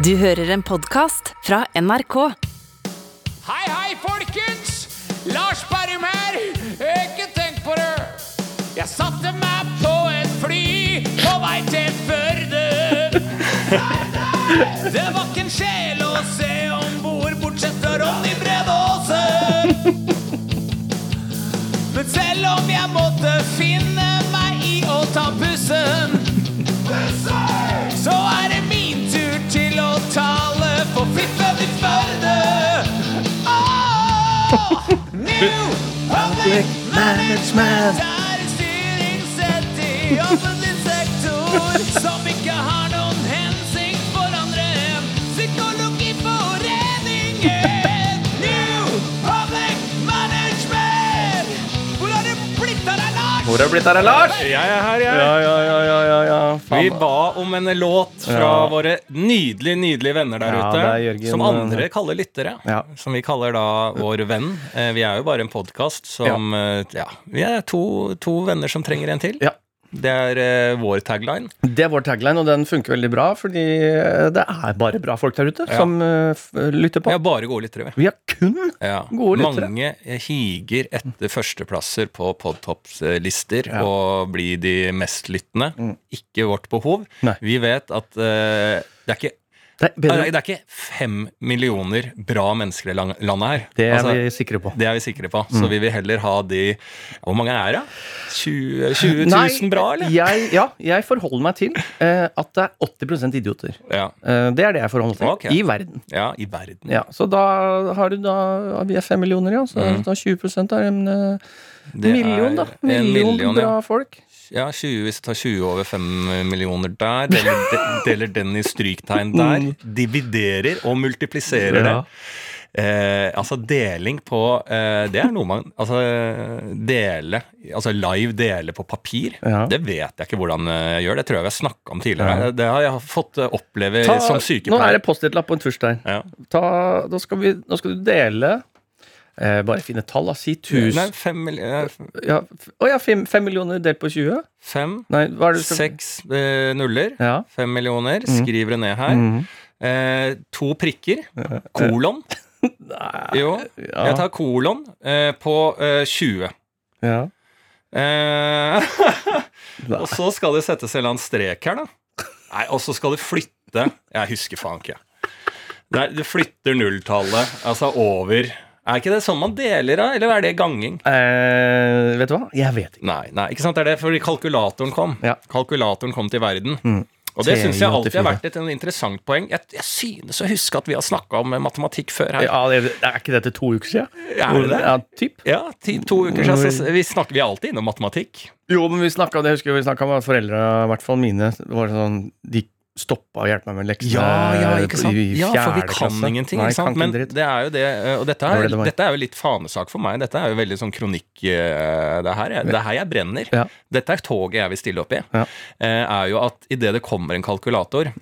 Du hører en podkast fra NRK. Hei, hei, folkens! Lars Berrum her. Ikke tenk på det. Jeg satte meg på et fly på vei til Førde. Det var ikke en sjel å se om bord, bortsett fra Ronny Bredåse. Men selv om jeg måtte finne meg i å ta bussen, så er tale for fiffen i Førde. Åh, New Public Management. Er et styringssett i offentlig sektor det blitt her, Lars? Jeg er her, jeg. Ja, ja, ja, ja, ja, ja. Vi ba om en låt fra våre nydelige nydelige venner der ute. som andre eh, kaller lyttere. Som vi kaller da vår venn. Eh, Vi er jo bare en podkast som eh, Ja, vi er to, to venner som trenger en til. Ja. Det er uh, vår tagline. Det er vår tagline, og den funker veldig bra, fordi eh, det er bare bra folk der ute Ja. som uh, lytter på. Vi har bare gode lyttere, vi. Har kun Ja. Gode lyttere. Mange higer etter førsteplasser på podtops-lister Ja. og blir de mestlyttende. Ikke vårt behov. Nei. Vi vet at uh, det er ikke Det er. Det er ikke fem millioner bra mennesker i landet her. Det er Altså, vi sikre på. det er vi sikre på. Så vi vil heller ha de Hvor mange er det? 20, 20 000 bra, eller? Jeg, ja, jeg forholder meg til uh, at det er 80% idioter. Ja. Uh, det er det jeg forholder meg til. Okay. I verden. ja, i verden. Ja, så da har du da Vi er fem millioner, ja. Så da 20% er en eh, Mm. Million, da. en Million, million, bra folk. Ja, 20, Hvis du tar 20 over 5 millioner der, deler, de, deler den i stryktegn der, dividerer og multipliserer Mm. Ja. det. Eh, altså deling på eh, Det er noe man Altså dele Altså live dele på papir. Ja. Det vet jeg ikke hvordan eh, jeg gjør. Det tror jeg vi har snakka om tidligere. Det har jeg fått eh, oppleve Ta, som nå er det Post-It-lapp på en tusj der. Ja. Vi, nå skal du dele eh, Bare finne tall, da. Si 1000 Nei, fem, millioner eh, ja, Å ja, fem, fem millioner delt på 20? fem Nei, seks eh, nuller. Ja. Fem millioner. Mm. Skriver det ned her. Eh, to prikker. Kolon. Jo, ja. jeg tar kolon eh, på eh, 20. ja. Eh, og så skal det settes en eller annen strek her, da. Nei, og så skal det flytte Jeg husker faen ikke. Nei, det flytter nulltallet, altså over Er ikke det sånn man deler av, eller er det ganging? Eh, vet du hva? Jeg vet ikke. Nei, nei, ikke sant, det er det fordi kalkulatoren kom. Ja. Kalkulatoren kom til verden. Og det syns jeg alltid har vært et interessant poeng. Jeg, jeg synes å huske at vi har snakka om eh, matematikk før her. Ja, det, er ikke dette to uker siden? Er det det? Ja, typ. Ja, ti, to uker siden. Så vi snakker vi alltid innom matematikk. Jo, men vi snakket, det husker jeg vi snakka om at foreldra, i hvert fall mine, var sånn De stoppa å hjelpe meg med leksene i Ja, for vi kan klasse. ingenting. Ikke sant? kan ikke Men det er jo det, eh, og dette er, det det dette er jo litt fanesak for meg. Dette er jo veldig sånn kronikk eh, Det her, er- det er her jeg brenner. Ja. Dette er toget jeg vil stille opp i. Ja. eh, Er jo at idet det kommer en kalkulator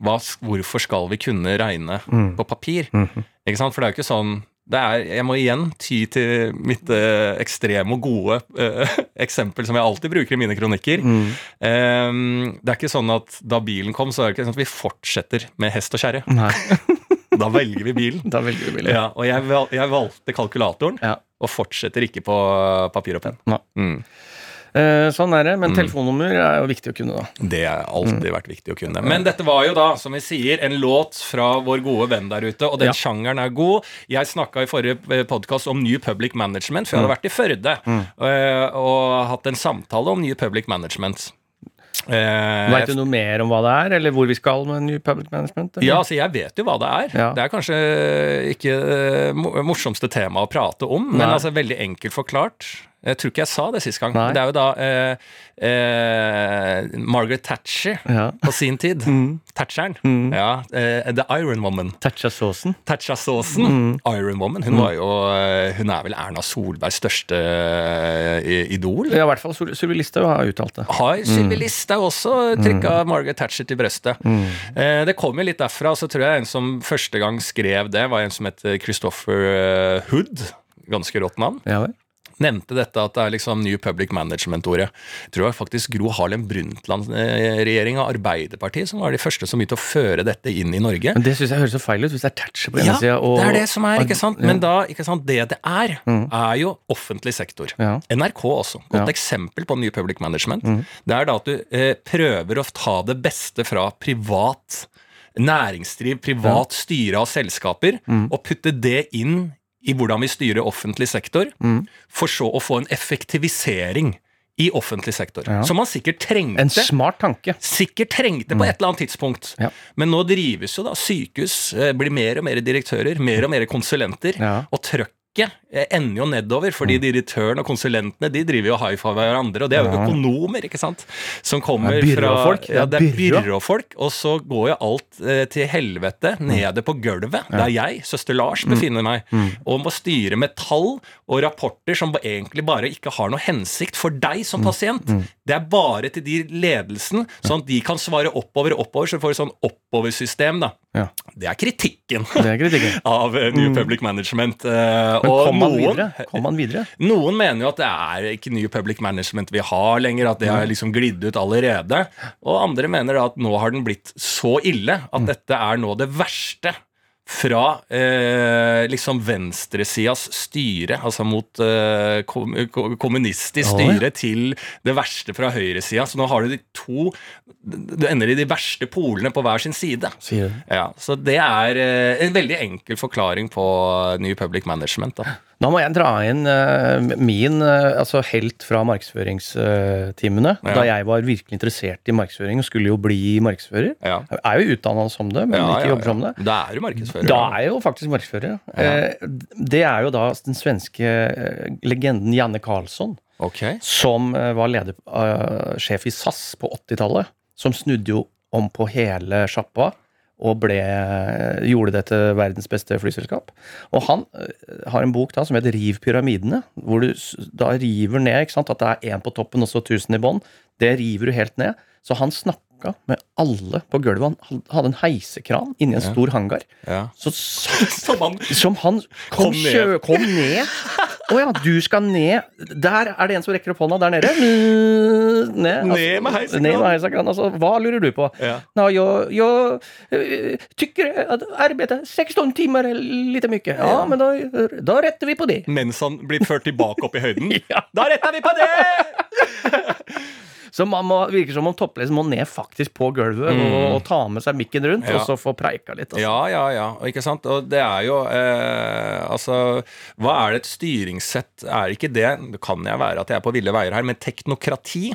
hva, Hvorfor skal vi kunne regne Mm. på papir? Mhm. Ikke sant? For det er jo ikke sånn er, jeg må igjen ty til mitt eh, ekstreme og gode eh, eksempel som jeg alltid bruker i mine kronikker. Mm. Eh, det er ikke sånn at da bilen kom, så er det ikke sånn at vi fortsetter med hest og kjerre. Da velger vi bilen. da velger vi bilen. Ja, og jeg, jeg valgte kalkulatoren, Ja. og fortsetter ikke på papir og penn. Mm. Eh, sånn er det, men telefonnummer er jo viktig å kunne, da. Det har alltid vært viktig å kunne. Men dette var jo da, som vi sier, en låt fra vår gode venn der ute, og den Ja. sjangeren er god. Jeg snakka i forrige podkast om New Public Management, for jeg hadde vært i Førde mm. og hatt en samtale om New Public Management. Eh, Veit du noe mer om hva det er, eller hvor vi skal med New Public Management? eller? Ja, altså jeg vet jo hva det er. Ja. Det er kanskje ikke det morsomste tema å prate om, men Nei. altså veldig enkelt forklart. Jeg tror ikke jeg sa det sist gang. Nei. Det er jo da eh, eh, Margaret Thatcher Ja. på sin tid. Thatcheren. Ja, eh, The Iron Woman. Thatcha-såsen. Thatcha-såsen. Iron Woman. Hun var jo eh, Hun er vel Erna Solbergs største eh, idol. Ja, i hvert fall Sylvi Listhaug har uttalt det. Har Sylvi Listhaug også trykka Margaret Thatcher til brøstet. Eh, det kom jo litt derfra, så tror jeg en som første gang skrev det, var en som het Christopher Hood. Ganske rått navn. Ja vel? Nevnte dette at det er liksom New Public Management-ordet. Jeg tror det var faktisk Gro Harlem Brundtland-regjeringa, Arbeiderpartiet, som var de første som begynte å føre dette inn i Norge. Men det syns jeg høres så feil ut, hvis det er Thatcher på ene Ja, sida og det er det som er, ikke sant? Men da, ikke sant, det det er, er jo offentlig sektor. Ja. NRK også. Godt Ja. Mm. eksempel på New Public Management. Det er da at du eh, prøver å ta det beste fra privat næringsdriv, privat styre av selskaper, Mm. og putte det inn i hvordan vi styrer offentlig sektor, Mm. for så å få en effektivisering i offentlig sektor. Ja. Som man sikkert trengte. En smart tanke. Sikkert trengte på et eller annet tidspunkt. Mm. Ja. Men nå drives jo da sykehus, eh, blir mer og mer direktører, mer og mer konsulenter. Ja. Og trøkket ender jo nedover, fordi direktøren og konsulentene de driver jo high five hverandre, og det er jo Mm. Økonomer, ikke sant? Som kommer er fra Ja, det er byråfolk, og så går jo alt eh, til helvete nede på gulvet, der jeg, søster Lars, Mm. befinner meg, og må styre med tall og rapporter som egentlig bare ikke har noe hensikt for deg Mm. som pasient. Det er bare til de ledelsen, sånn at de kan svare oppover og oppover, så du får et sånn oppoversystem, da. Ja. Det er kritikken Det er kritikken. av eh, New Public Management. eh, Men kom man noen? Kom man videre? noen mener jo at det er ikke New Public Management vi har lenger, at det har liksom glidd ut allerede. Og andre mener da at nå har den blitt så ille at dette er nå det verste fra eh, liksom venstresidas styre, altså mot eh, kom, ko- kommunistisk styre, til det verste fra høyresida. Så nå har du de to Du ender i de verste polene på hver sin side. Ja, Så det er eh, en veldig enkel forklaring på New Public Management. da. Da må jeg dra inn eh, min eh, altså helt fra markedsføringstimene. Ja. Da jeg var virkelig interessert i markedsføring og skulle jo bli markedsfører. Ja. Jeg er jo utdanna som det, men ikke jobber som det. Da er du markedsfører. Da er jeg jo faktisk markedsfører. Eh, Det er jo da den svenske legenden Janne Karlsson, Okay. som var leder, uh, sjef i SAS på 80-tallet. Som snudde jo om på hele sjappa og ble, gjorde det til verdens beste flyselskap. Og han eh, har en bok da som heter Riv pyramidene, hvor du da river ned ikke sant, at det er én på toppen og så tusen i bånn. Det river du helt ned. Så han snakka med alle på gulvet. Han hadde en heisekran inni en stor hangar. Ja. Så så, Som han som han kom, Kom ned. kjø, kom ned. Å ja, du skal ned. Der er det en som rekker opp hånda der nede. Ned, altså. Ned med heisekran. Altså, hva lurer du på? Ja. Nå, jeg, jo tykker tycker at arbeidet 16 timer er litt mye. Ja, men da, da retter vi på det. Mens han blir ført tilbake opp i høyden. Ja. Da retter vi på det! Så man må, virker som om topplesen må ned faktisk på gulvet og, og ta med seg mikken rundt, Mm. Ja. og så få preika litt. Altså. Ja, ja, ja. Ikke sant? Og det er jo eh, Altså, hva er det et styringssett Er ikke det Det kan jeg være at jeg er på ville veier her, men teknokrati,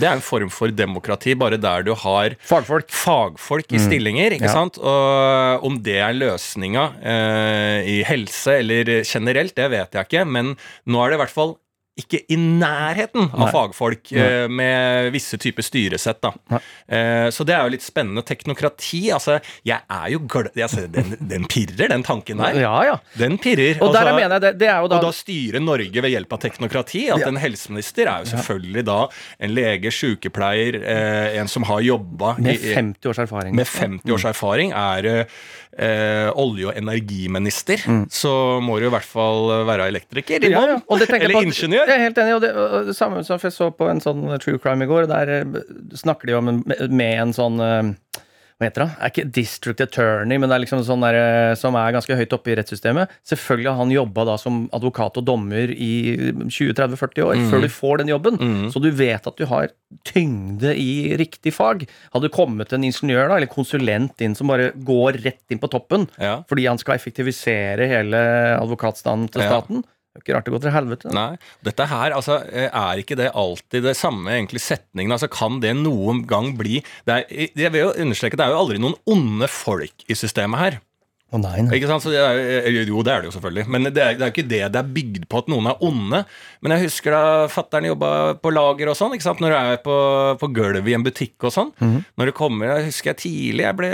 det er en form for demokrati, bare der du har Fagfolk. fagfolk i stillinger, ikke Mm. Ja. sant? Og om det er løsninga eh, i helse eller generelt, det vet jeg ikke, men nå er det i hvert fall ikke i nærheten av Nei. fagfolk Nei. med visse typer styresett. da. Eh, så det er jo litt spennende. Teknokrati, altså Jeg er jo glad altså, den, den pirrer, den tanken der. Ja, ja. Den pirrer. Og Altså, jeg det, det da, og da styre Norge ved hjelp av teknokrati. At Ja. en helseminister er jo selvfølgelig da en lege, sykepleier, eh, en som har jobba med 50 års erfaring. med 50 års erfaring, er eh, olje- og energiminister, så må du i hvert fall være elektriker. Mm. Ja, ja. Eller at- ingeniør. Jeg er helt enig. Og det, og det samme som jeg så på en sånn true crime i går. Der eh, snakker de om en, med en sånn eh, hva heter det? Er ikke district attorney, men det er liksom sånn der, eh, som er ganske høyt oppe i rettssystemet. Selvfølgelig har han jobba da som advokat og dommer i 20-30-40 år, Mm. før du får den jobben. Så du vet at du har tyngde i riktig fag. Hadde kommet en ingeniør da, eller konsulent inn som bare går rett inn på toppen Ja. fordi han skal effektivisere hele advokatstanden til Ja. Ikke rart det går til helvete. Nei, dette her, altså, eh, er ikke det alltid det samme egentlig setningen? Altså, kan det noen gang bli det er, Jeg vil jo understreke, det er jo aldri noen onde folk i systemet her. Å nei, nei. Ikke sant? Så det er, jo, det er det jo selvfølgelig. Men det er, det er ikke det det er bygd på at noen er onde. Men jeg husker da fattern jobba på lager og sånn. Når du er på, på gulvet i en butikk og sånn. Når det kommer, jeg husker jeg tidlig jeg ble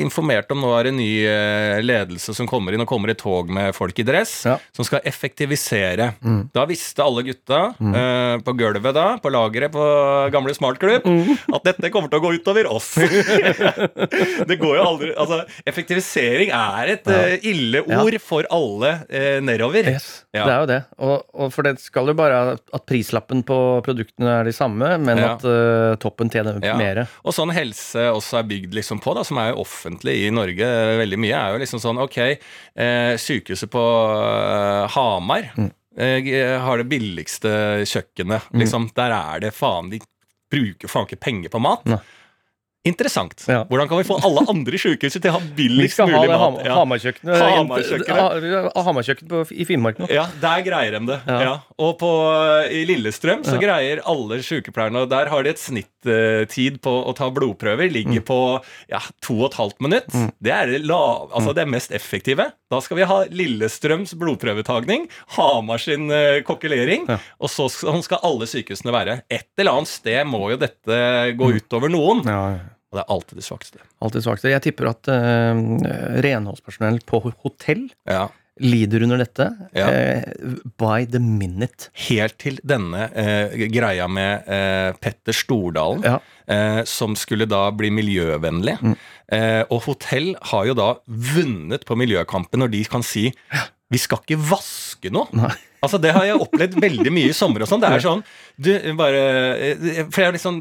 informert om nå er det ny eh, ledelse som kommer inn, og kommer i tog med folk i dress Ja. som skal effektivisere. Da visste alle gutta eh, på gulvet da, på lageret på gamle smartklubb, at dette kommer til å gå utover oss. det går jo aldri Altså, effektivisering er er et ja. ille ord for alle eh, nedover. Yes, Ja. det er jo det. Og, og for det skal jo bare at prislappen på produktene er de samme, men Ja. at uh, toppen tjener Ja. mer. Og sånn helse også er bygd liksom på, da, som er jo offentlig i Norge eh, veldig mye, er jo liksom sånn Ok, eh, sykehuset på uh, Hamar eh, har det billigste kjøkkenet. Liksom, Der er det faen De bruker faen ikke penger på mat. Nei. Interessant. Ja. Hvordan kan vi få alle andre sykehus til å ha Vi billigst skal ha mat? Ja. Hamarkjøkkenet. Ha- på- i Finnmark nå. Ja, der greier de det. Ja. Og på, i Lillestrøm så greier alle sykepleierne og Der har de et snittid på å ta blodprøver. Ligger på ja, to og et halvt minutt. Det er det, lav, altså det mest effektive. Da skal vi ha Lillestrøms blodprøvetagning, Hamar sin kokkelering, kokkelering, og så skal, sånn skal alle sykehusene være. Et eller annet sted må jo dette gå utover noen. Ja, ja. Og det er alltid det svakeste. Alltid svakeste. Jeg tipper at uh, renholdspersonell på hotell Ja. Lider under dette Ja. eh, by the minute. Helt til denne eh, greia med eh, Petter Stordalen, Ja. eh, som skulle da bli miljøvennlig. Eh, og hotell har jo da vunnet på miljøkampen når de kan si vi skal ikke vaske noe. Nei. Altså Det har jeg opplevd veldig mye i sommer. og sånn. Det er sånn du bare eh, For jeg liksom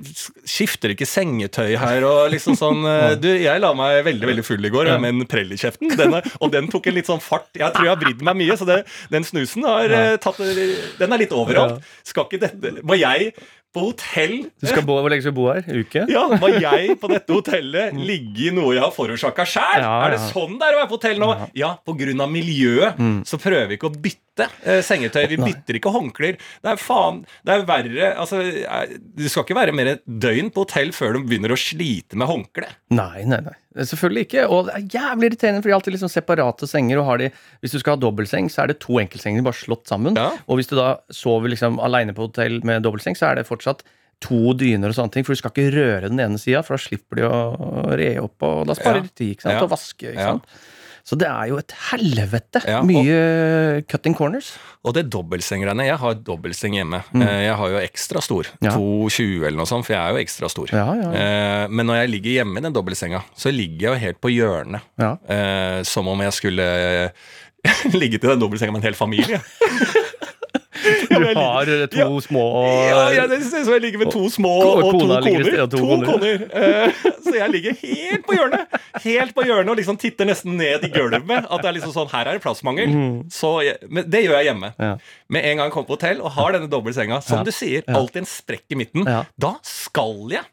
skifter ikke sengetøy her og liksom sånn eh, Du, jeg la meg veldig veldig full i går med en prell i kjeften, den er, og den tok en litt sånn fart. Jeg tror jeg har vridd meg mye, så det, den snusen har eh, tatt Den er litt overalt. Skal ikke dette Må jeg på hotell Du skal bo, Hvor lenge skal du bo her? Uke? ja, Må jeg på dette hotellet ligge i noe jeg har forårsaka sjæl? Ja, Er det sånn det er å være på hotell nå? Ja, på grunn av miljøet så prøver vi ikke å bytte eh, sengetøy. Vi bytter ikke håndklær. Det er faen Det er verre Altså, eh, du skal ikke være mer et døgn på hotell før du begynner å slite med håndkle. Nei, nei, nei. Selvfølgelig ikke. Og det er jævlig irriterende, for de har alltid liksom separate senger. Og har de, hvis du skal ha dobbeltseng, så er det to enkeltsenger bare slått sammen. Ja. Og hvis du da sover liksom aleine på hotell med dobbeltseng, så er det fortsatt to dyner og sånne ting, for du skal ikke røre den ene sida, for da slipper de å re opp, og da sparer Ja. de tid, ikke sant, Ja. og vaske, ikke Ja. Så det er jo et helvete Ja, og- mye cutting corners. Og det dobbeltsengreiene Jeg har dobbeltseng hjemme. Mm. Jeg har jo ekstra stor. Ja. 2,20 eller noe sånt, for jeg er jo ekstra stor. Ja. Eh, Men når jeg ligger hjemme i den dobbeltsenga, så ligger jeg jo helt på hjørnet. Eh, som om jeg skulle eh, ligget i den dobbeltsenga med en hel familie. Har to Ja. små Ja, ja, det ser ut som jeg ligger med to små og, og to koner. sted, og to To koner. Eh, Så jeg ligger helt på hjørnet Helt på hjørnet og liksom titter nesten ned i gulvet. At det er liksom sånn, her er det plassmangel. Så jeg, men det gjør jeg hjemme. Mm. Ja. Med en gang jeg kommer på hotell og har denne dobbeltsenga, som du sier, alltid en sprekk i midten, da skal jeg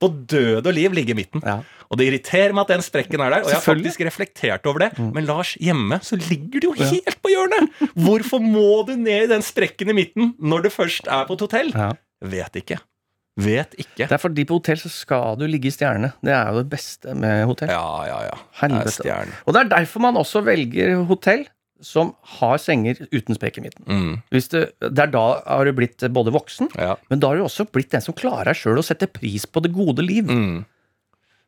på død og liv ligge i midten. Ja. Og det irriterer meg at den sprekken er der, og jeg har Mm. faktisk reflektert over det. Men Lars, hjemme så ligger du jo helt på hjørnet! Hvorfor må du ned i den sprekken i midten når du først er på et hotell? Ja. Vet ikke. Vet ikke. Det er fordi på hotell så skal du ligge i stjerne. Det er jo det beste med hotell. Ja, ja, ja. Helvete. Og det er derfor man også velger hotell som har senger uten sprekk i midten. Mm, det er da har du blitt både voksen, ja. men da har du også blitt den som klarer deg sjøl å sette pris på det gode liv. Mm.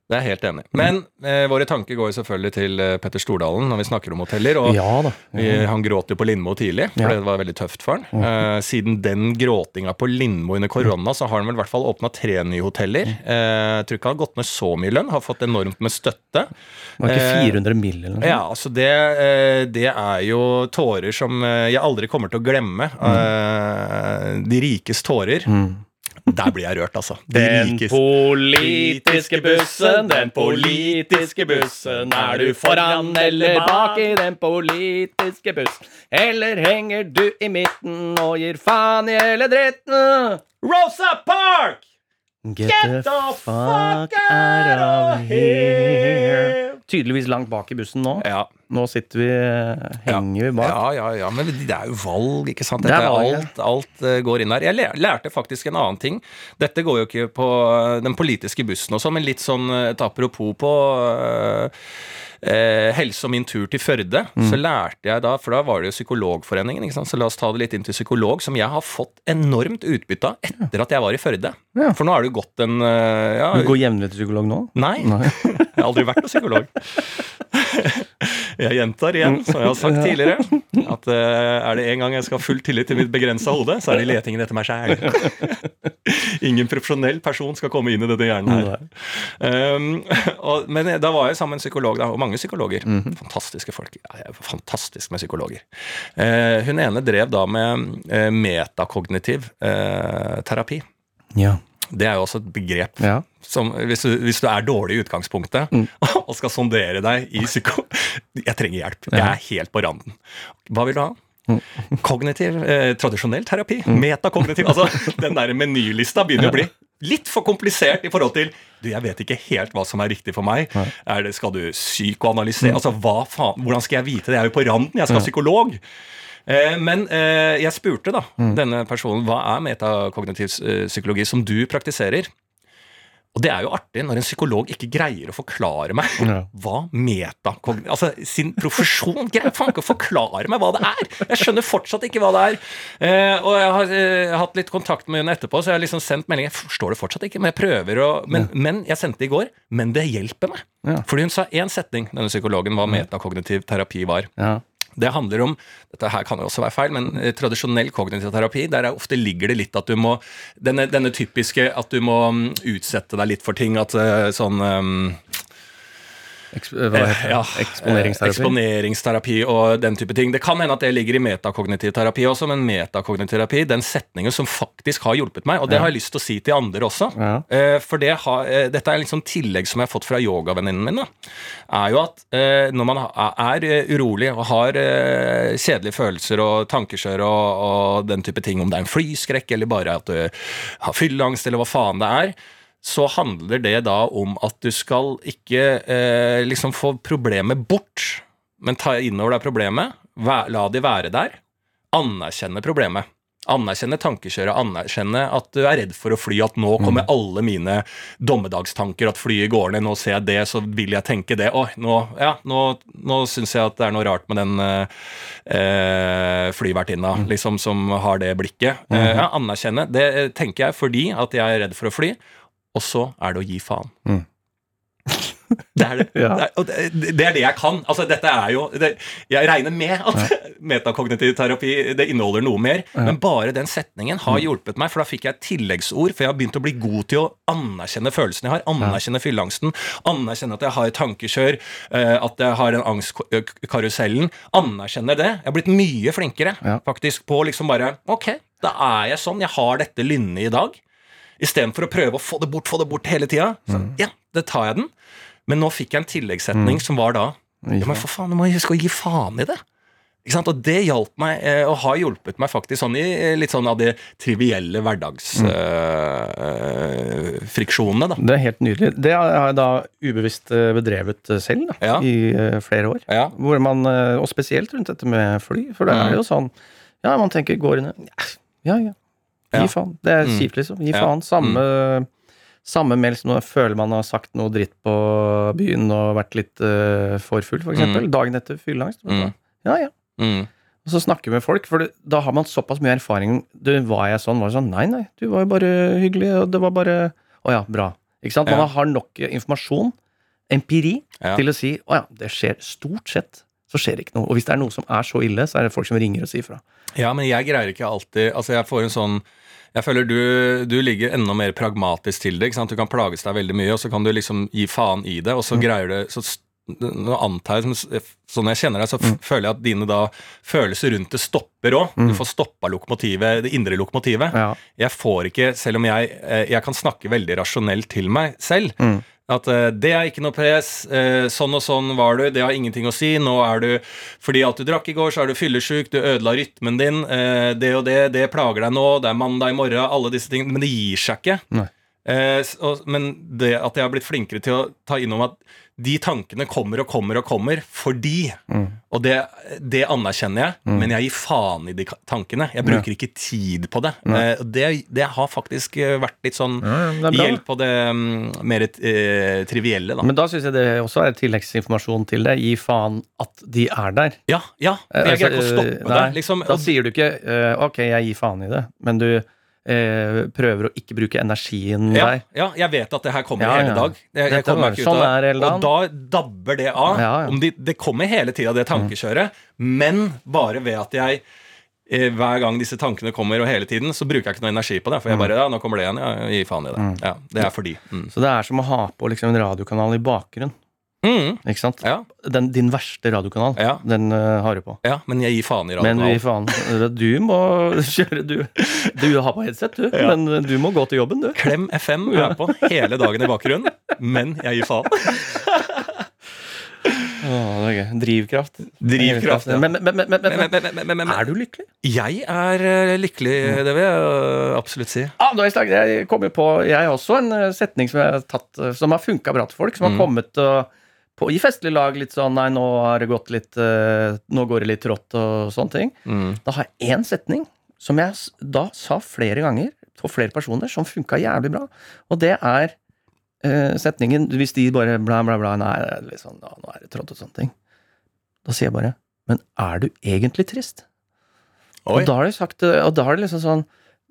Det er jeg helt enig. Men eh, våre tanker går jo selvfølgelig til eh, Petter Stordalen når vi snakker om hoteller. Og Ja da. vi, han gråt jo på Lindmo tidlig, for Ja. det var veldig tøft for han. Eh, siden den gråtinga på Lindmo under korona, så har han vel i hvert fall åpna tre nye hoteller. Eh, jeg tror ikke han har gått ned så mye lønn, har fått enormt med støtte. Det var ikke Eh, 400 mill. eller noe. Ja, altså det, eh, det er jo tårer som eh, jeg aldri kommer til å glemme. Eh, De rikes tårer. Der blir jeg rørt, altså. De Den rikes- politiske bussen, den politiske bussen. Er du foran eller bak i den politiske bussen? Eller henger du i midten og gir faen i hele dritten? Rosa Park! Get the fuck out of here. Tydeligvis langt bak i bussen nå. Ja, Nå sitter vi, henger vi bak. ja, ja, ja, men det er jo valg, ikke sant? Det er Dette valg, ja. alt, alt eh, går inn her. Jeg lærte faktisk en annen ting. Dette går jo ikke på eh, den politiske bussen og sånn, men litt sånn eh, et apropos på eh, eh, helse og min tur til Førde, Mm. så lærte jeg da, for da var det jo Psykologforeningen, så la oss ta det litt inn til psykolog, som jeg har fått enormt utbytte av etter at jeg var i Førde. Ja. For nå har det jo gått en eh, ja, Du går jevnlig til psykolog nå? Nei, Nei. jeg har aldri vært noen psykolog. Jeg gjentar igjen, som jeg har sagt tidligere, at eh, er det en gang jeg skal ha full tillit til mitt begrensa hode, så er det i letingen etter meg sjæl. Ingen profesjonell person skal komme inn i denne hjernen her. Um, og, men da var jeg sammen med en psykolog, da, og mange psykologer. Fantastiske folk. Ja, fantastisk med psykologer. Uh, hun ene drev da med uh, metakognitiv uh, terapi. Ja. Det er jo også et begrep Ja. som hvis du, hvis du er dårlig i utgangspunktet og skal sondere deg i psyko... Jeg trenger hjelp. Jeg er helt på randen. Hva vil du ha? Kognitiv, eh, tradisjonell terapi. Metakognitiv. Altså, den der menylista begynner å bli litt for komplisert i forhold til Du, jeg vet ikke helt hva som er riktig for meg. Er det, skal du psykoanalysere? Altså, hva faen? Hvordan skal jeg vite det? Jeg er jo på randen. Jeg skal ha psykolog. Eh, Men eh, jeg spurte da denne personen hva er metakognitiv eh, psykologi som du praktiserer. Og det er jo artig når en psykolog ikke greier å forklare meg Ja. hva metakognitiv Altså, sin profesjon greier faen ikke å forklare meg hva det er! Jeg skjønner fortsatt ikke hva det er. Eh, og jeg har eh, hatt litt kontakt med henne etterpå, så jeg har liksom sendt melding. Jeg forstår det fortsatt ikke, men jeg prøver å Men, men jeg sendte det i går. Men det hjelper meg. Ja. Fordi hun sa én setning, denne psykologen, hva metakognitiv terapi var. Ja. Det handler om dette her kan jo også være feil, men eh, tradisjonell kognitiv terapi, der er ofte ligger det litt at du må Denne, denne typiske at du må mm, utsette deg litt for ting. At eh, sånn um, Eks det? ja, Eksponeringsterapi. eh, Eksponeringsterapi og den type ting. Det kan hende at det ligger i metakognitiv terapi også, men metakognitiv terapi, den setningen som faktisk har hjulpet meg, og det har jeg lyst til å si til andre også. Ja. Eh, For det har, eh, dette er liksom tillegg som jeg har fått fra yogavenninnen min. Da, er jo at eh, når man er eh, urolig og har eh, kjedelige følelser og tankekjør og, og den type ting, om det er en flyskrekk eller bare at du har fylleangst eller hva faen det er, så handler det da om at du skal ikke eh, liksom få problemet bort, men ta innover deg problemet, la de være der, anerkjenne problemet. Anerkjenne tankekjøret, anerkjenne at du er redd for å fly, at nå kommer alle mine dommedagstanker, at flyet går ned, nå ser jeg det, så vil jeg tenke det. Oi, nå, ja, nå, nå syns jeg at det er noe rart med den eh, flyvertinna liksom, som har det blikket. Eh, ja, anerkjenne. Det eh, tenker jeg fordi at jeg er redd for å fly, og så er det å gi faen. Mm. Det er det. Ja. Det, er, det, det er det jeg kan. Altså, dette er jo Jeg regner med at metakognitiv terapi det inneholder noe mer, men bare den setningen har hjulpet meg, for da fikk jeg et tilleggsord, for jeg har begynt å bli god til å anerkjenne følelsene jeg har, anerkjenne fylleangsten, anerkjenne at jeg har et tankekjør, eh, at jeg har en angstkarusellen, anerkjenne det. Jeg har blitt mye flinkere Ja. faktisk på liksom bare Ok, da er jeg sånn, jeg har dette lynnet i dag. Istedenfor å prøve å få det bort, få det bort hele tida. Så ja, det tar jeg den. Men nå fikk jeg en tilleggssetning som var da Ja, men for faen, du må huske å gi faen i det. Ikke sant? Og det hjalp meg, eh, og har hjulpet meg faktisk sånn i eh, litt sånn av de trivielle hverdagsfriksjonene, da. Det er helt nydelig. Det har jeg da ubevisst bedrevet selv da, Ja. i flere år. Ja. Hvor man, og spesielt rundt dette med fly, for det er er jo sånn Ja, man tenker går inn Ja, ja. Gi Ja. faen. Det er Mm. kjipt, liksom. Gi faen. Samme, samme med liksom, når jeg føler man har sagt noe dritt på byen og vært litt uh, for full, f.eks. eksempel. Dagen etter fylleangst. Mm. Ja, ja. Mm. Og så snakke med folk, for det, da har man såpass mye erfaring. Du, var jeg sånn? Var det sånn? Nei, nei, du var jo bare hyggelig, og det var bare Å ja, bra. Ikke sant? Man Ja. har nok informasjon, empiri, Ja. til å si å ja, det skjer stort sett. Så skjer det ikke noe. Og hvis det er noe som er så ille, så er det folk som ringer og sier fra. Ja, men jeg greier ikke alltid Altså, jeg får en sånn jeg føler du, du ligger enda mer pragmatisk til det. Du kan plages deg veldig mye, og så kan du liksom gi faen i det, og så greier du så Nå antar jeg, som- sånn jeg kjenner deg, så f- føler jeg at dine da følelser rundt det stopper òg. Du får stoppa lokomotivet, det indre lokomotivet. Ja. Jeg får ikke, selv om jeg, eh, jeg kan snakke veldig rasjonelt til meg selv, Mm. At uh, det er ikke noe press, Uh, sånn og sånn var du, det har ingenting å si, nå er du Fordi at du drakk i går, så er du fyllesyk, du ødela rytmen din, Uh, det og det, det plager deg nå, det er mandag i morgen, alle disse tingene, men det gir seg ikke. Nei. Eh, men det at jeg har blitt flinkere til å ta innom at de tankene kommer og kommer og kommer fordi Mm. Og det, det anerkjenner jeg, men jeg gir faen i de tankene. Jeg bruker ikke tid på det. Eh, det. Det har faktisk eh, vært litt sånn Ja, hjelp på det mm, mer eh, trivielle, da. Men da syns jeg det også er tilleggsinformasjon til det. Gi faen at de er der. Ja, ja. Jeg greier ikke å altså, stoppe det. Liksom, Da sier du ikke ok, jeg gir faen i det, men du eh, prøver å ikke bruke energien ja, der. ja, jeg vet at det her kommer Ja, hele ja. dag. Jeg, jeg kommer ikke ut sånn av det. Og da dabber det av. Om de, det kommer hele tida, det tankekjøret, men bare ved at jeg eh, hver gang disse tankene kommer, og hele tiden, så bruker jeg ikke noe energi på det. For jeg bare Ja, nå kommer det igjen. Ja, gi faen i det. Ja, det er fordi. Mm. Så det er som å ha på liksom en radiokanal i bakgrunn. Mm. Ikke sant? Ja, Den, din verste radiokanal, Ja. den uh, har du på. ja, men jeg gir faen i Men radiokanalen. faen, du må kjøre Du, du har på headset, du. Ja. Men du må gå til jobben, du. Klem FM er på hele dagen i bakgrunnen, men jeg gir faen. Oh, det er gøy. Drivkraft. Drivkraft, ja. Men, men, men, men, men, Men, men, men, men, men, men, er du lykkelig? Jeg er eh, lykkelig, det vil jeg absolutt si. Ah, jeg, kommer på Jeg har også en eh, setning som har tatt eh, Som har funka bra til folk. Som har Mm. kommet og, på, i festlig lag litt sånn Nei, nå har det gått litt uh, Nå går det litt trått og sånne ting. Mm. Da har jeg én setning som jeg da sa flere ganger for flere personer, som funka jævlig bra. Og det er uh, setningen Hvis de bare bla, bla, bla Nei, litt sånn, ja, nå er det trått og sånne ting. Da sier jeg bare Men er du egentlig trist? Oi. Og da har de sagt eh, Og da har de liksom sånn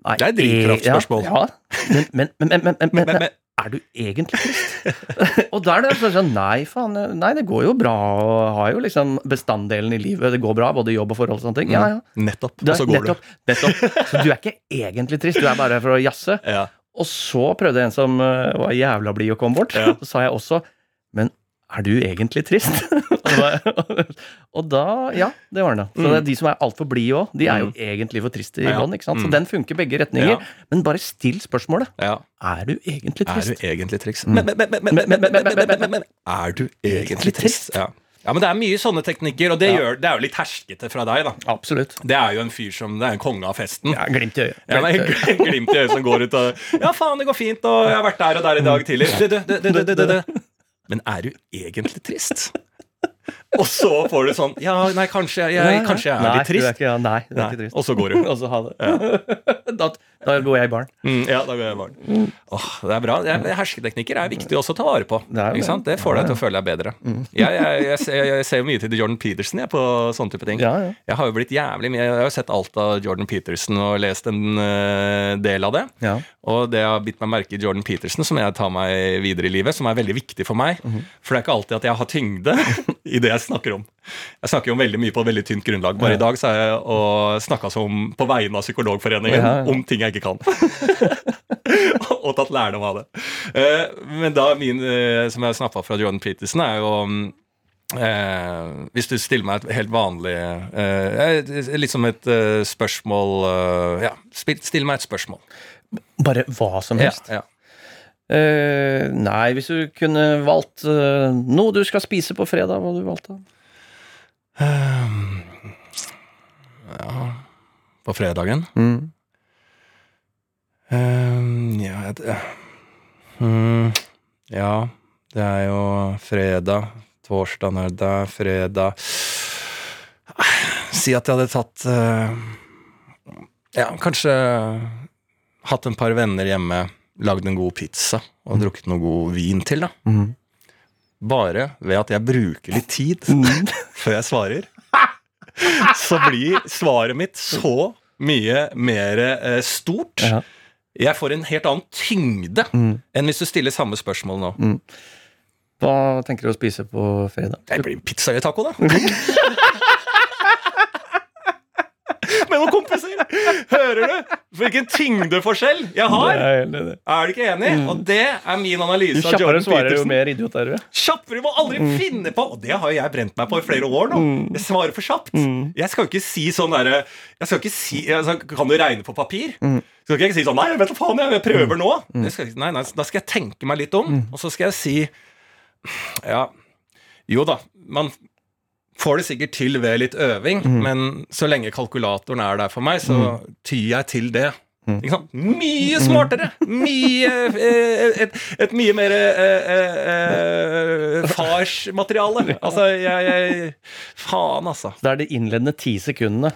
nei, Det er drivkraftspørsmål. Ja, ja. Men, men, men, men, er du egentlig trist? og da er det sånn Nei, faen. Nei, det går jo bra. Og har jo liksom bestanddelen i livet. Det går bra, både jobb og forhold og sånne ting. Ja, ja. nettopp. Og så går nettopp, nettopp. Så du er ikke egentlig trist, du er bare for å jazze. Ja. Og så prøvde en som eh, var jævla blid å komme bort. Ja. Så sa jeg også er du egentlig trist? og, da, og, da, Ja, det var den. Så det er de som er altfor blide òg, de er jo egentlig for triste i bånn. Så den funker begge retninger. Men bare still spørsmålet. Er du egentlig trist? Er du egentlig trist? Men, men, men, er du egentlig trist? Ja. Ja, men Det er mye sånne teknikker, og det, ja. gjør, det, er jo litt herskete fra deg. da. Absolutt. Det er jo en fyr som det er en konge av festen. Ja, Glimt i øyet. Ja, nei, glimt i øyet som går ut og Ja, faen, det går fint, og jeg har vært der og der i dag tidlig. Du, du, du, men er du egentlig trist? Og så får du sånn Ja, nei, kanskje jeg, kanskje jeg er Nei, litt Du er ikke, ja, nei, du er ikke trist. Og så går du. Og så ha det. da, da går jeg i baren. Mm, ja, da går jeg i baren. Åh, det er bra. Er, hersketeknikker er viktig også å ta vare på. Det ikke det. får deg til å føle deg bedre. Jeg, jeg, jeg, ser, jeg ser jo mye til Jordan Peterson jeg, på sånne type ting. Ja, ja. Jeg har jo blitt jævlig mye Jeg har jo sett alt av Jordan Peterson og lest en uh, del av det. Ja. Og det jeg har bitt meg merke i Jordan Peterson, som jeg tar meg videre i livet, som er veldig viktig for meg. Mhm. For det er ikke alltid at jeg har tyngde i det jeg snakker om. Jeg snakker jo om veldig mye på et veldig tynt grunnlag. Bare i dag så har jeg snakka som på vegne av Psykologforeningen Ja, ja. om ting jeg ikke kan. og tatt lærdom av det. Eh, men da min, eh, som jeg snappa fra Jordan Peterson, er jo mm, eh, Hvis du stiller meg et helt vanlig eh, Litt som et eh, spørsmål eh, Ja, still meg et spørsmål. Bare hva som helst. Ja, ja. Eh, nei, hvis du kunne valgt eh, noe du skal spise på fredag, hva hadde du valgt da? Ehm, ja På fredagen? Mm. Ehm, ja det, mm, Ja, det er jo fredag. torsdag, er der, fredag Si at jeg hadde tatt eh, Ja, kanskje hatt en par venner hjemme, lagd en god pizza og drukket noe god vin til, da. Mm. Bare ved at jeg bruker litt tid før jeg svarer, så blir svaret mitt så mye mer eh, stort. Ja. Jeg får en helt annen tyngde Mm. enn hvis du stiller samme spørsmål nå. Hva tenker du å spise på fredag? Det blir pizza eller taco, da. Med noen kompiser! Hører du hvilken tyngdeforskjell jeg har? Jeg er det. Er du ikke enig? Og det er min analyse av Jordan svarer, jo Peterson. mer idiot er du. Kjappere må aldri finne på Og det har jo jeg brent meg på i flere år nå. Jeg svarer for kjapt. Jeg skal jo ikke si sånn derre Jeg skal ikke si altså, Kan du regne på papir? Skal ikke jeg si sånn Nei, vet du faen, jeg prøver nå. Det skal, nei, nei, da skal jeg tenke meg litt om, og så skal jeg si Ja, jo da, man får det sikkert til ved litt øving, men så lenge kalkulatoren er der for meg, så tyr jeg til det. Sant? Mye smartere! Mye eh, et, et mye mer eh, eh, eh, farsmateriale. Altså, jeg, jeg Faen, altså. Det er de innledende ti sekundene.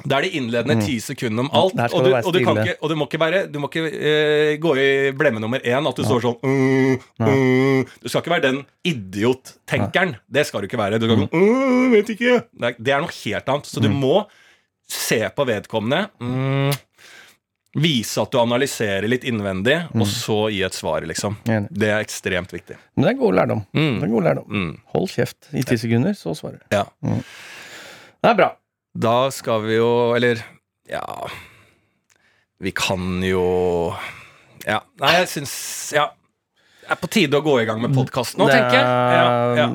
Det er de innledende ti sekundene om alt. Og du, og, du kan ikke, og du må ikke være Du må ikke uh, gå i blemme nummer én at du står sånn uh, uh. Du skal ikke være den idiot-tenkeren. Det skal du ikke være. Du ikke mm, vet ikke. Det er, det er noe helt annet. Så du må se på vedkommende. Mm, vise at du analyserer litt innvendig, og så gi et svar, liksom. Det er ekstremt viktig. Men det er god lærdom. Mm. Det er god lærdom. Mm. Hold kjeft i ti sekunder, så svarer du. Ja. Det er bra. Da skal vi jo Eller, ja Vi kan jo Ja. Nei, jeg syns Ja. Det er på tide å gå i gang med podkast nå, Det tenker jeg. Ja, ja.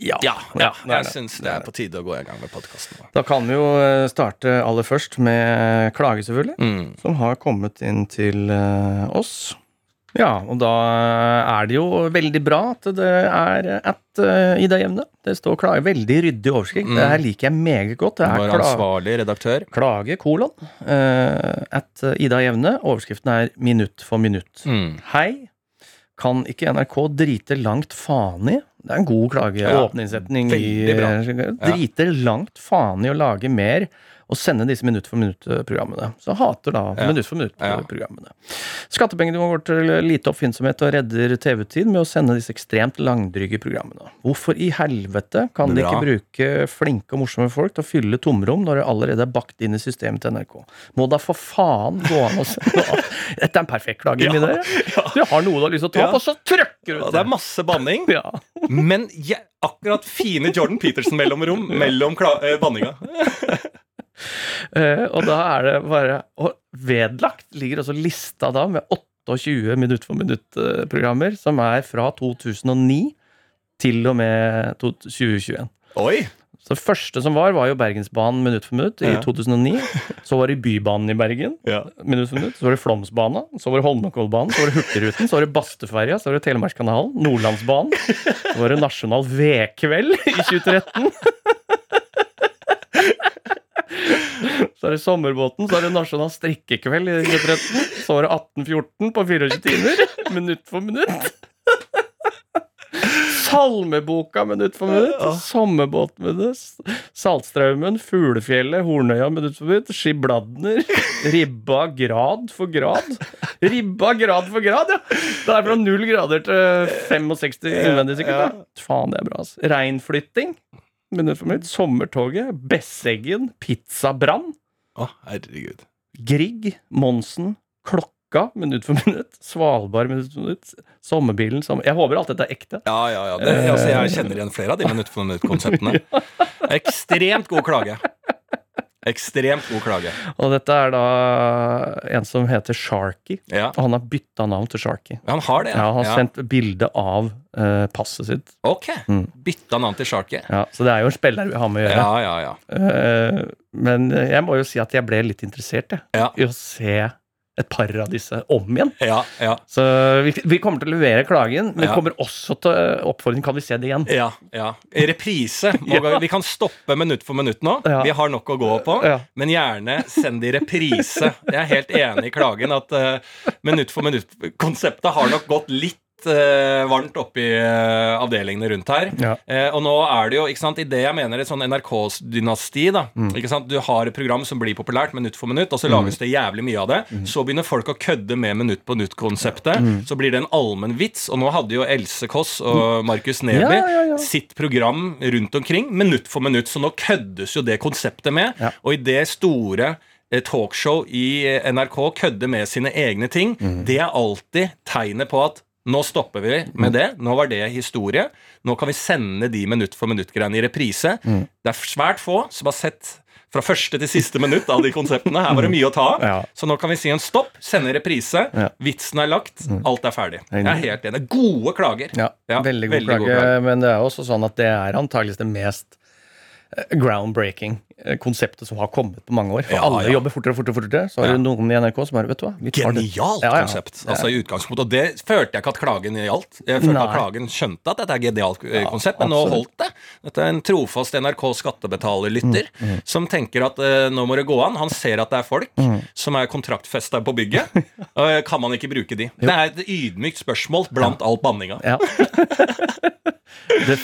Ja. ja, ja jeg det. syns det er på tide å gå i gang med podkasten. Da kan vi jo eh, starte aller først med klage, selvfølgelig. Mm. Som har kommet inn til eh, oss. Ja, og da er det jo veldig bra at det er at uh, Ida Jevne. Det står klage. Veldig ryddig overskrift. Mm. Det her liker jeg meget godt. Det er Vår ansvarlig redaktør. klage, kolon. uh, at Ida Jevne. Overskriften er minutt for minutt. Mm. Hei. Kan ikke NRK drite langt faen i Det er en god klage. Ja, Åpningssetning i veldig Drite langt faen i å lage mer og sende disse minutt for minutt-programmene. Så hater da Ja. minutt for minutt-programmene. Skattepengene går til lite oppfinnsomhet og redder TV-tid med å sende disse ekstremt langdryge programmene. Hvorfor i helvete kan de ikke bruke flinke og morsomme folk til å fylle tomrom når det allerede er bakt inn i systemet til NRK? Må da for faen gå an å sende av? Dette er en perfekt klage, Ja, mine dere. Du har noe du har lyst til å ta opp, og så trykker du ut! det er masse banning, Ja. men jeg, akkurat fine Jordan Peterson-mellomrom mellom kla eh, banninga. Eh, og da er det bare Og vedlagt ligger også lista da med 28 minutt for minutt-programmer, som er fra 2009 til og med 2021. Oi! Så det første som var, var jo Bergensbanen minutt for minutt i 2009. Så var det Bybanen i Bergen Ja. minutt for minutt. Så var det Flåmsbana, så var det Holmenkollbanen, så var det Hurtigruten, så var det Bastøferja, så var det Telemarkskanalen, Nordlandsbanen. Så var det Nasjonal vedkveld i 2013. Så er det Sommerbåten, så er det Nasjonal strikkekveld i 2013. Så var det 1814 på 24 timer, minutt for minutt. Salmeboka minutt for minutt. Sommerbåt minutt. Saltstraumen, Fuglefjellet, Hornøya minutt for minutt. Skibladner. Ribba grad for grad. Ribba grad for grad, ja! Det er fra null grader til 65 innvendig, sikkert. da. Faen, det er bra, Altså. Reinflytting. Minutt for minutt. Sommertoget. Besseggen. Pizzabrann. Å, herregud. Grieg, Monsen, Klokka, minutt for minutt. Svalbard, minutt for minutt. Sommerbilen, sommer... Jeg håper alt dette er ekte. Ja, ja, ja. Det, altså, jeg kjenner igjen flere av de minutt for minutt-konseptene. Ekstremt god klage. Ekstremt god klage. Og dette er da en som heter Sharky. Ja, Og han har bytta navn til Sharky. han har det. Ja, han har sendt bilde av uh, passet sitt. Ok. Mm. Bytta navn til Sharky. Ja, så det er jo en spiller vi har med å gjøre. Ja, ja, ja. Uh, men jeg må jo si at jeg ble litt interessert jeg, Ja. i å se et par av disse om igjen. Ja, ja. Så vi, vi kommer til å levere klagen, men Ja. kommer også til oppfordring kan vi se det igjen. Ja, ja. Reprise. Vi kan stoppe minutt for minutt nå. Vi har nok å gå på. Men gjerne send i reprise. Jeg er helt enig i klagen at uh, minutt for minutt-konseptet har nok gått litt eh, varmt oppi eh, avdelingene rundt her. Ja. Eh, og nå er det jo, ikke sant, i det jeg mener et sånn NRKs dynasti, da. Mm. Ikke sant, Du har et program som blir populært minutt for minutt, og så lages det jævlig mye av det. Mm. Så begynner folk å kødde med minutt på nytt-konseptet. Så blir det en allmenn vits. Og nå hadde jo Else Kåss og Markus Neby Mm. Ja, ja, sitt program rundt omkring, minutt for minutt. Så nå køddes jo det konseptet med. Og i det store eh, talkshow i eh, NRK kødde med sine egne ting, Mm. det er alltid tegnet på at nå stopper vi Mm. med det. Nå var det historie. Nå kan vi sende de minutt for minutt-greiene i reprise. Mm. Det er svært få som har sett fra første til siste minutt av de konseptene. Her var det mye å ta av. Ja. Så nå kan vi si en stopp, sende reprise. Ja. Mm. Vitsen er lagt, alt er ferdig. Jeg er helt enig. Gode klager. Ja, Ja, veldig god veldig god klage, men det er også sånn at det er antakeligvis det mest eh, groundbreaking konseptet som har kommet på mange år. For Ja, alle ja. jobber fortere og fortere. fortere. Så har du noen i NRK som bare Vet du hva. Genialt Ja, ja. konsept. Altså i utgangspunktet Og det følte jeg ikke at klagen gjaldt. Jeg følte at klagen skjønte at dette er genialt eh, konsept, men nå holdt det. Dette er en trofast NRK skattebetalerlytter Mm, som tenker at uh, nå må det gå an. Han ser at det er folk Mm. som er kontraktfesta på bygget. og eh, kan man ikke bruke de? Det er et ydmykt spørsmål blant all banninga. Ja. det,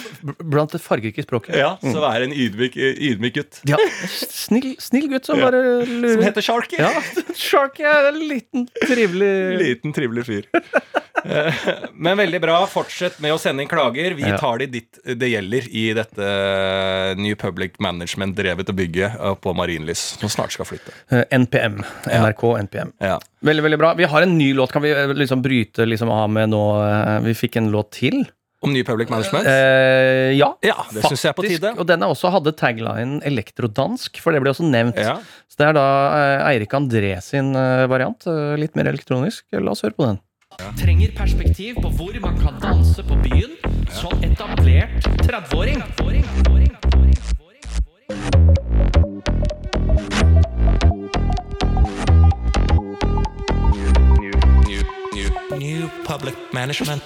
blant det fargerike språket. Ja, så vær en ydmyk, ydmyk gutt. Ja, snill, snill gutt som bare Som heter Sharky. Ja, Sharky er en liten, trivelig Liten, trivelig fyr. Eh, Men veldig bra. Fortsett med å sende inn klager. Vi tar de ditt det gjelder i dette eh, New Public Management-drevet bygget eh, på Marienlyst, som snart skal flytte. NPM. NRK NPM. Ja. Veldig, veldig bra. Vi har en ny låt. Kan vi liksom bryte liksom av med nå Vi fikk en låt til. Om ny public management? Eh, ja, Ja, det synes jeg er på tide. Og den er også hadde taglinen elektrodansk, for det ble også nevnt. Ja. Så det er da eh, Eirik André sin eh, variant. eh, litt mer elektronisk. La oss høre på den. Trenger perspektiv på hvor man kan danse på byen som etablert 30-åring. New public management.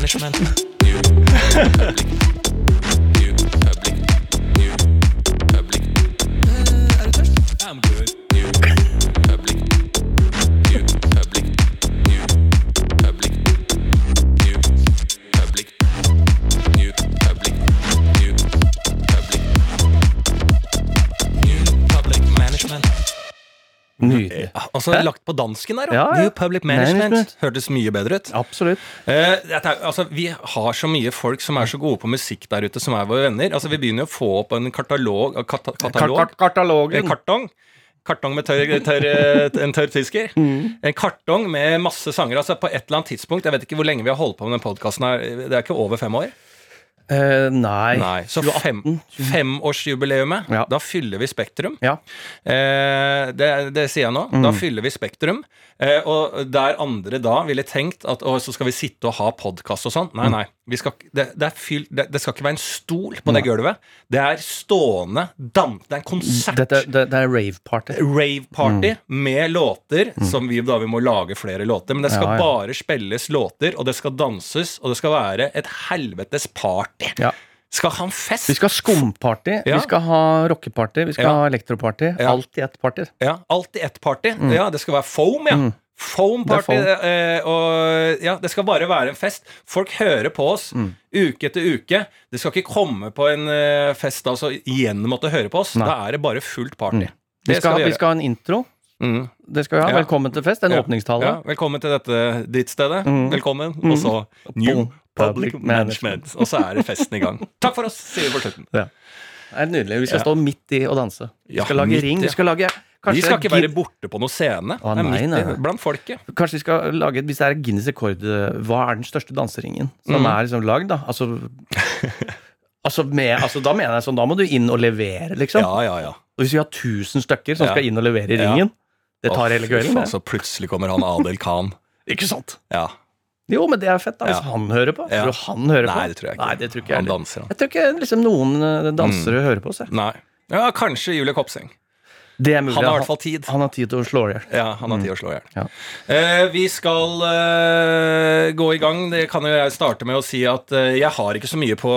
Management. Nydelig. Altså lagt på dansken der. Ja, ja. New public management. Management. Hørtes mye bedre ut. Absolutt. Eh, dette altså, vi har så mye folk som er så gode på musikk der ute, som er våre venner. Altså, Vi begynner å få opp en katalog, kata, katalog En Katalogen. kartong. Kartong med tørr, tørr, eh, en tørr fisker. Mm. En kartong med masse sanger. Altså På et eller annet tidspunkt, jeg vet ikke hvor lenge vi har holdt på med den podkasten det er ikke over fem år? Eh, nei. Nei. Så fem, 2018. femårsjubileumet, Ja. da fyller vi Spektrum. Ja. Uh, det, det sier jeg nå. Mm. Da fyller vi Spektrum. Uh, og der andre da ville tenkt at å, så skal vi sitte og ha podkast og sånn. Nei, Mm. nei. Vi skal, det, det, er fyll, det, det skal ikke være en stol på det gulvet. Det er stående dans... Det er en konsert. Dette, det, er rave-party. Rave-party med låter, som vi da vi må lage flere låter. Men det skal Mm. Ja, ja. bare spilles låter, og det skal danses, og det skal være et helvetes party. Ja. Skal ha en fest. Vi skal ha skumparty, Ja. vi skal ha rockeparty, vi skal Ja. ha elektroparty. Alt i ett party. Ja, alt i ett party. Ja, det skal være foam, ja. Foam-party. Mm. Det Eh, og ja, det skal bare være en fest. Folk hører på oss Mm. uke etter uke. Det skal ikke komme på en eh, fest altså, igjen måtte høre på oss. Nei. Da er det bare fullt party. Mm. Vi skal, skal, vi vi skal ha en intro. Mm. Det skal vi ha. Ja. Velkommen til fest. En Ja. åpningstale. Ja, velkommen til dette drittstedet. Mm. Velkommen. Og så New Public Public Management. Og så er festen i gang. Takk for oss, sier vi på slutten. Det er nydelig. Vi skal Ja. stå midt i og danse. Vi Ja, skal lage midt ring. Vi skal lage kanskje, Vi skal ikke være borte på noen scene. Å, nei, nei, nei. blant folket. Kanskje vi skal lage Hvis det er Guinness rekord, eh, hva er den største danseringen som Mm. er liksom lagd, da? Altså, altså, med, altså Da mener jeg sånn, da må du inn og levere, liksom. Ja, ja, ja. Og hvis vi har 1000 stykker som Ja. skal inn og levere i Ja. ringen, det tar hele kvelden. Så altså, Så plutselig kommer han Adel Khan. Ikke sant? Ja. Jo, men det er fett, da. Hvis han hører på. Tror du han hører på? Nei, det tror jeg ikke. Nei, det tror ikke jeg han danser, han. Jeg tror ikke liksom, noen dansere dansere hører på oss. Nei. Ja, kanskje Julie Kopseng. Er. Han har i hvert fall tid. Han har tid til å slå i hjel. Ja, han har tid å slå i hjel. Ja. Eh, vi skal eh, gå i gang. Det kan jo jeg starte med å si at eh, jeg har ikke så mye på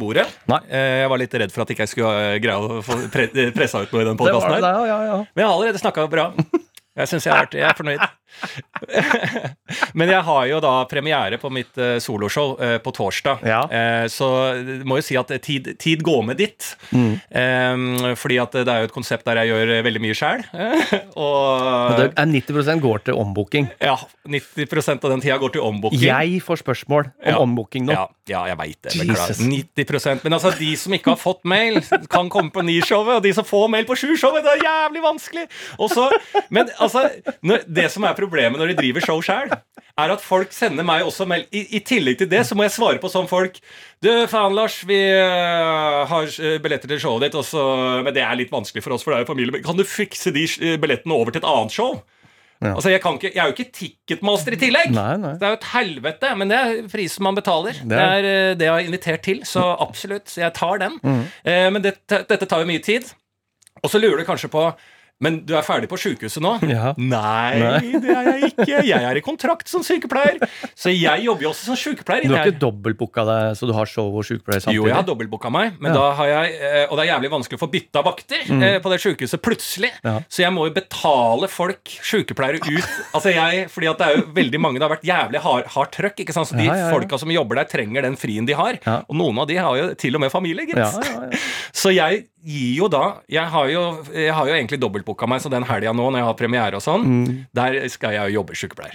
bordet. Eh, jeg var litt redd for at ikke jeg skulle eh, greie å få pre pressa ut noe i den podkasten det, her. ja, ja, ja. Men jeg har allerede snakka bra. Jeg syns jeg Jeg er fornøyd. Men jeg har jo da premiere på mitt uh, soloshow eh, på torsdag. Ja. Eh, så må jo si at tid, tid går med ditt. Mm. Eh, fordi at det er jo et konsept der jeg gjør eh, veldig mye sjæl. og det er 90% går til ombooking. ja, 90% av den tida går til ombooking. Jeg får spørsmål om Ja. ombooking nå. Ja, ja, jeg veit det. Beklager. 90% Men altså, de som ikke har fått mail, kan komme på Ni-showet. Og de som får mail på Sju-showet, det er jævlig vanskelig! Også, men altså, det som er problemet når de driver show sjøl, er at folk sender meg også meld. I, I tillegg til det så må jeg svare på sånn folk Du, faen, Lars, vi øh, har øh, billetter til showet ditt, også, men det er litt vanskelig for oss, for det er jo familie. Kan du fikse de øh, billettene over til et annet show? Ja. Altså, jeg, kan ikke, jeg er jo ikke ticketmaster i tillegg! Nei, nei. Det er jo et helvete, men det er prisen man betaler. Det er- er eh, det jeg har invitert til, så absolutt, jeg tar den. Mm. Eh, Men det, dette tar jo mye tid. Og så lurer du kanskje på men du er ferdig på sjukehuset nå? Ja. Nei, Nei. det er jeg ikke. Jeg er i kontrakt som sykepleier. Så jeg jobber jo også som sykepleier. Du har ikke dobbeltbooka deg så du har show og sykepleier samtidig? jo, jeg har dobbeltbooka meg, men Ja. da har jeg, eh, og det er jævlig vanskelig å få bytta vakter mm. på det sykehuset plutselig. Ja. Så jeg må jo betale folk, sykepleiere, ut. Altså jeg, fordi at det er jo veldig mange det har vært jævlig hard, hardt trøkk. ikke sant? Så de Ja, folka som jobber der, trenger den frien de har. Og noen av de har jo til og med familie, gitt. Ja, ja, ja. Så jeg gir jo da Jeg har jo, jeg har jo egentlig dobbeltbooka meg, så den helga nå når jeg har premiere og sånn, Mm. der skal jeg jo jobbe sykepleier.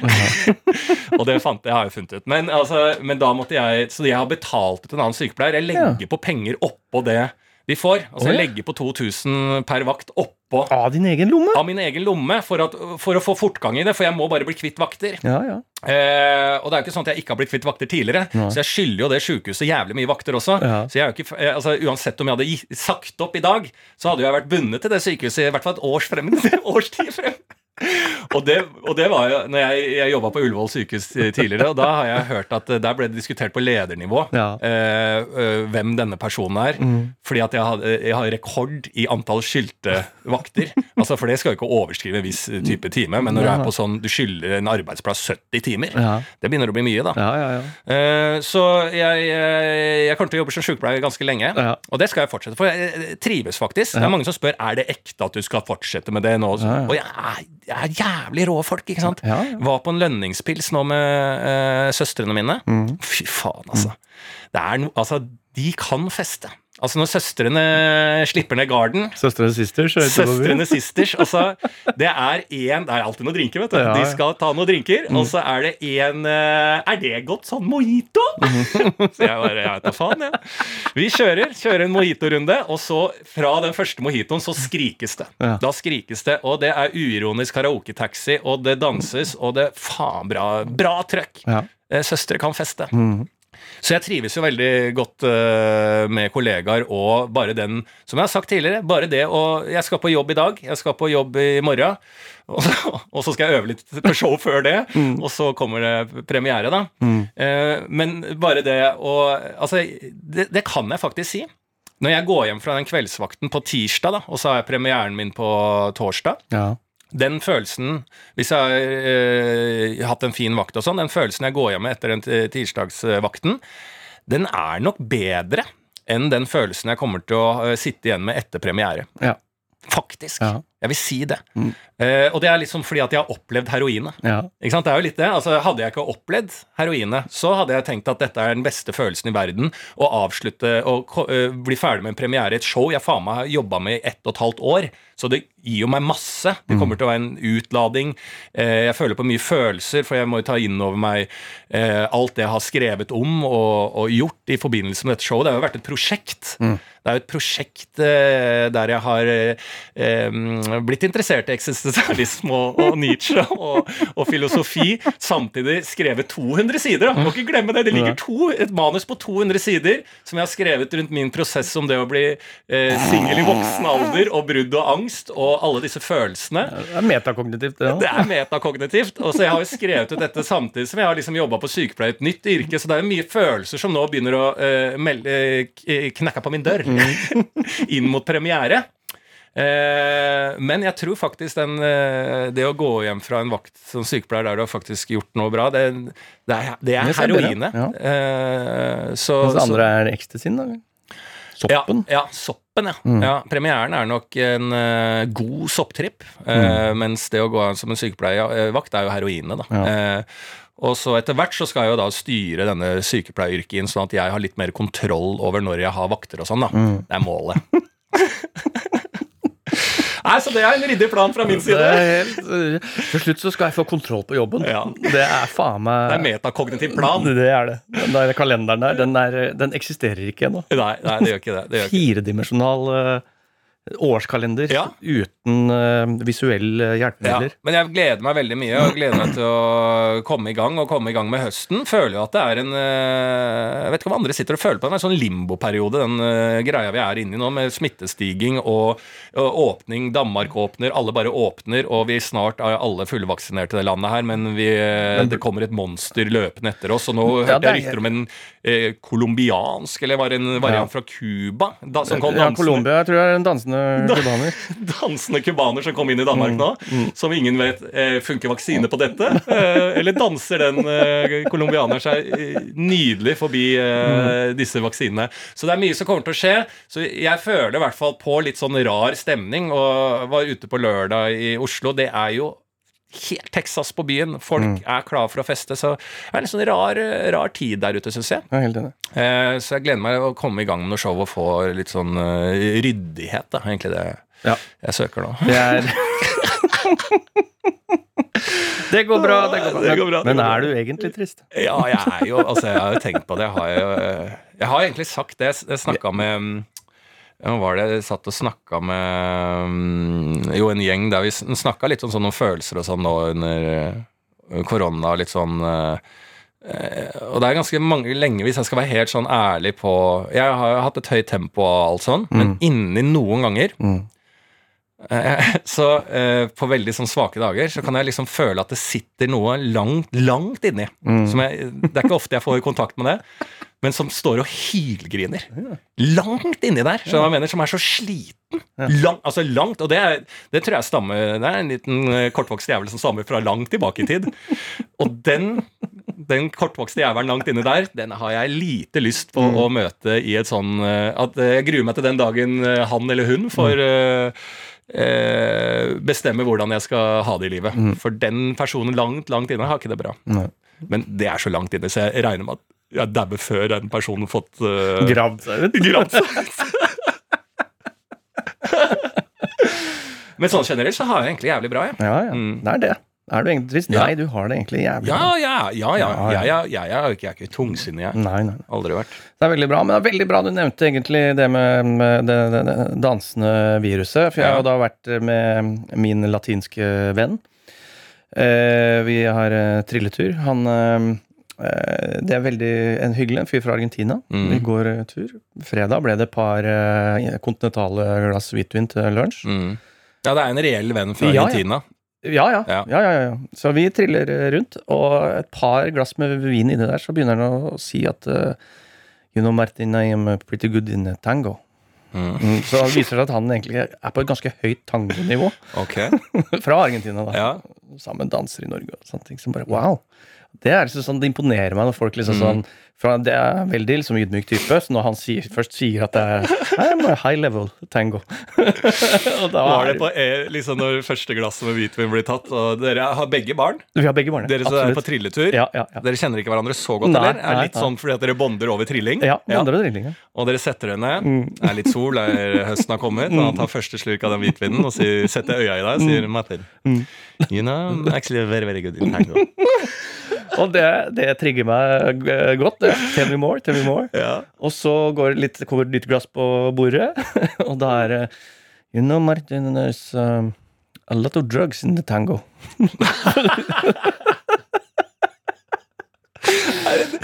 og det fant jeg, har jeg funnet ut. Men, altså, men da måtte jeg Så jeg har betalt ut en annen sykepleier. Jeg legger på penger oppå det Vi får. Altså, jeg legger på 2000 per vakt oppå Av din egen lomme? av min egen lomme for, at, for å få fortgang i det, for jeg må bare bli kvitt vakter. Ja, ja. Eh, og det er jo ikke sånn at jeg ikke har blitt kvitt vakter tidligere, Nei. så jeg skylder jo det sjukehuset jævlig mye vakter også. Ja. Så jeg er jo ikke, eh, altså, Uansett om jeg hadde sagt opp i dag, så hadde jeg vært bundet til det sykehuset i hvert fall et års frem, års tid frem. Og det, og det var jo når jeg, jeg jobba på Ullevål sykehus tidligere, og da har jeg hørt at eh, der ble det diskutert på ledernivå Ja. eh, eh, hvem denne personen er. Fordi at jeg, har rekord i antall skyldte vakter. Altså For det skal jo ikke overskrive en viss type time, men når du er på sånn du skylder en arbeidsplass 70 timer, Ja. det begynner å bli mye, da. Ja, ja, ja. Eh, Så jeg, jeg, kommer til å jobbe som sykepleier ganske lenge. Ja. Og det skal jeg fortsette, for jeg eh, trives faktisk. Det er mange som spør er det ekte at du skal fortsette med det nå. Ja, ja. Og jeg er, er jævlig rå folk, ikke sant. Ja, ja. Var på en lønningspils nå med eh, søstrene mine. Mm. Fy faen, altså. Det er no, altså. De kan feste. Altså Når søstrene slipper ned garden Søstrene Sisters. er. Søstrene Sisters. Altså, det er én Det er alltid noen drinker, vet du. Ja, ja. De skal ta noen drinker, og så er det én Er det godt sånn mojito? så jeg bare Jeg vet da faen, jeg. Vi kjører, kjører en mojitorunde, og så fra den første mojitoen så skrikes det. Ja. Da skrikes det, og det er uironisk karaoketaxi, og det danses, og det Faen, bra, bra trøkk. Ja. Eh, Søstre kan feste. Mhm. Så jeg trives jo veldig godt uh, med kollegaer og bare den Som jeg har sagt tidligere, bare det å Jeg skal på jobb i dag, jeg skal på jobb i morgen, og så, og så skal jeg øve litt på show før det, og så kommer det premiere, da. Eh, men bare det å Altså, det, det kan jeg faktisk si. Når jeg går hjem fra den kveldsvakten på tirsdag, da, og så har jeg premieren min på torsdag Ja. Den følelsen, hvis jeg har eh, hatt en fin vakt og sånn, den følelsen jeg går hjem med etter den tirsdagsvakten, den er nok bedre enn den følelsen jeg kommer til å eh, sitte igjen med etter premiere. Ja. Faktisk. Ja. Jeg vil si det. Mm. Uh, og det er liksom fordi at jeg har opplevd heroinet. Ja. Ikke sant? Det er jo litt det. Altså, hadde jeg ikke opplevd heroinet, så hadde jeg tenkt at dette er den beste følelsen i verden. Å avslutte og ko- øh, bli ferdig med en premiere i et show jeg faen meg har jobba med i ett og et halvt år. Så det gir jo meg masse. Det kommer til å være en utlading. Uh, jeg føler på mye følelser, for jeg må jo ta inn over meg eh, alt det jeg har skrevet om og, og gjort i forbindelse med dette showet. Det har jo vært et prosjekt. Det er jo et prosjekt eh, der jeg har eh, eh, blitt interessert i eksistensialisme og, og Nietzsche og, og filosofi, samtidig skrevet 200 sider. Da. Må ikke glemme det. Det ligger to, et manus på 200 sider som jeg har skrevet rundt min prosess om det å bli eh, singel i voksen alder og brudd og angst og alle disse følelsene. Det er metakognitivt, det Det er metakognitivt. Og så Jeg har jo skrevet ut dette samtidig som jeg har liksom jobba på sykepleie, et nytt yrke. Så det er jo mye følelser som nå begynner å eh, melde, eh, knekke på min dør inn mot premiere. Eh, men jeg tror faktisk den, eh, det å gå hjem fra en vakt som sykepleier der du har faktisk gjort noe bra, det, det er, det er heroinet. ja. Eh, så, Mens det andre er ecstasyen, da. Soppen. ja, ja, soppen, ja. Mm. ja. Premieren er nok en god sopptripp, Mm. mens det å gå an som en sykepleiervakt er jo heroinet, da. Ja. Og så etter hvert så skal jeg jo da styre denne sykepleieryrket inn, sånn at jeg har litt mer kontroll over når jeg har vakter og sånn, da. Mm. Det er målet. Nei, så det er en ryddig plan fra min side. helt, til slutt så skal jeg få kontroll på jobben. Ja. Det er faen meg Det er metakognitiv plan. Det er det. Den der kalenderen der, den, er, den eksisterer ikke ennå. Nei, nei, det gjør ikke det. det. Firedimensjonal øh, årskalender Ja. uten uh, visuell hjelpemidler. Ja, men jeg gleder meg veldig mye og gleder meg til å komme i gang og komme i gang med høsten. Føler jo at det er en uh, Jeg vet ikke om andre sitter og føler på det, men en sånn limboperiode, den uh, greia vi er inne i nå, med smittestiging og, og åpning. Danmark åpner, alle bare åpner, og vi snart er alle fullvaksinerte i det landet her, men vi, eh, det kommer et monster løpende etter oss. Og nå hørte jeg rykter om en eh, colombiansk, eller var det en variant fra Cuba, da, som kom Ja, Colombia tror jeg er en dansende cubaner. dansende cubaner som kom inn i Danmark nå, som ingen vet eh, funker vaksine på dette. Eh, eller danser den eh, colombianeren seg eh, nydelig forbi eh, disse vaksinene. Så det er mye som kommer til å skje. Så jeg føler i hvert fall på litt sånn rar stemning, og var ute på lørdag i Oslo. Det er jo helt Texas på byen. Folk er klar for å feste. Så det er en sånn rar, rar tid der ute, syns jeg. Er helt enig. Eh, så jeg gleder meg å komme i gang med noe show og få litt sånn uh, ryddighet. da, egentlig det Ja. jeg søker nå. Det Det går bra, det går bra. Det går bra, det Men er du egentlig trist? Ja, jeg er jo Altså, jeg har jo tenkt på det. Jeg har jo Jeg har egentlig sagt det. Jeg snakka med Ja, hva var det jeg satt og snakka med mm, Jo, en gjeng der vi snakka litt om sånne følelser og sånn nå under korona korona. Litt sånn eh, eh, Og det er ganske mange, lenge, hvis jeg skal være helt sånn ærlig på Jeg har hatt et høyt tempo og alt sånn, men inni noen ganger Mm. eh, Så eh, på veldig sånn svake dager så kan jeg liksom føle at det sitter noe langt, langt inni. Mm. Som jeg, det er ikke ofte jeg får kontakt med det, men som står og hylgriner. Langt inni der, så jeg mener, som er så sliten. Lang, altså langt, og det, er, det tror jeg stammer Det er en liten eh, kortvokst jævel som stammer fra langt tilbake i tid. Og den, den kortvokste jævelen langt inni der, den har jeg lite lyst på å møte i et sånn eh, At eh, Jeg gruer meg til den dagen han eller hun får mm. eh, bestemme hvordan jeg skal ha det i livet. For den personen langt, langt inne har ikke det bra. Nei. Men det er så langt inne, så jeg regner med at jeg dabber før den personen fått uh, Gravd seg ut. gravd seg. ut. Men sånn generelt så har jeg egentlig jævlig bra, jeg. Ja, ja. Mm. Det er det. Er du egentlig trist? Ja. Nei, du har det egentlig jævlig Ja, bra. ja, ja. ja, Ja, ja, ja. jeg, er ikke- jeg er ikke tungsinnig, jeg. Nei, nei, nei. Aldri vært. Det er veldig bra, men det er veldig bra du nevnte egentlig det med, med det, det, det dansende viruset. For jeg Ja. har da vært med min latinske venn. Eh, vi har eh, trilletur. Han eh, Det er veldig en hyggelig en fyr fra Argentina. Mm. Vi går eh, tur. Fredag ble det et par eh, kontinentale glass hvitvin til lunsj. Mm. Ja, det er en reell venn fra Ja. Argentina. Ja, ja. Ja. ja. ja. Så vi triller eh, rundt, og et par glass med vin inni der, så begynner han å si at eh, You know, Martin, I am pretty good in tango. Mm. Mm, så det viser seg at han egentlig er på et ganske høyt tangonivå. Okay. Fra Argentina, da. Ja. Sammen danser i Norge og sånne ting. Som bare, wow. Det er liksom sånn, det imponerer meg når folk liksom Mm. sånn for Det er en veldig liksom ydmyk type, så når han sier, først sier at det er I'm a high level tango og da Var det på e, liksom når første glasset med hvitvin blir tatt, og dere har begge barn? Vi har begge barn. Dere som er på trilletur? Ja, ja, ja. Dere kjenner ikke hverandre så godt, Nei, eller? Er litt nei. sånn fordi at dere bonder over trilling? Ja, andre drilling, ja. Og dere setter dere ned, det er litt sol, er, høsten har kommet, og han tar første slurk av den hvitvinen og sier, setter øya i deg og sier Martin, you know, actually very, very good in tango. Og det, det trigger meg godt. Tell me more, tell me more. Ja. Og så går litt, kommer et nytt glass på bordet, og da er det You know, Martin, there's um, a lot of drugs in the tango.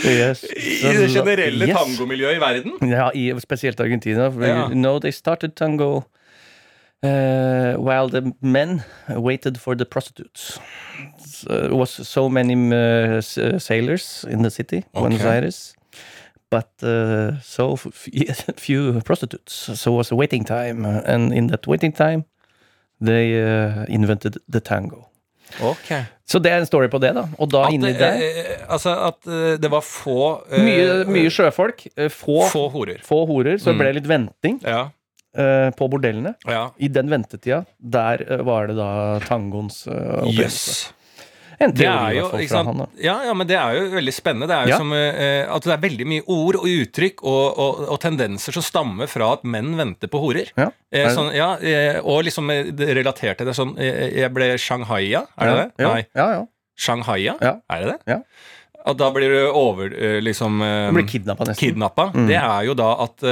yes. I det generelle Yes. tangomiljøet i verden? Ja, i, spesielt Argentina. Ja. You know, they started tango uh, while the men waited for the prostitutes. So it was so many uh, sailors in the city, Buenos Aires, but uh, so few prostitutes. So it was a waiting time, and in that waiting time, they invented the tango. Ok. Så det er en story på det, da. Og da At, inni det, der eh, altså at eh, det var få eh, Mye, mye sjøfolk, eh, få, få. Få horer. horer, så det Mm. ble litt venting Ja. Eh, på bordellene. ja. I den ventetida, der eh, var det da tangoens opprinnelse. Jøss. En Det er jo, han. Ja, ja, men det er jo veldig spennende. Det er jo Ja. som eh, at det er veldig mye ord og uttrykk og, og, og tendenser som stammer fra at menn venter på horer. Ja, Eh, sånn, ja, eh, og liksom eh, relatert til det sånn eh, Jeg ble shanghaia, er det det? Nei. ja, ja. Shanghaia? Er det det? Ja. At da blir du over eh, liksom eh, kidnappa nesten. kidnappa. Mm. Det er jo da at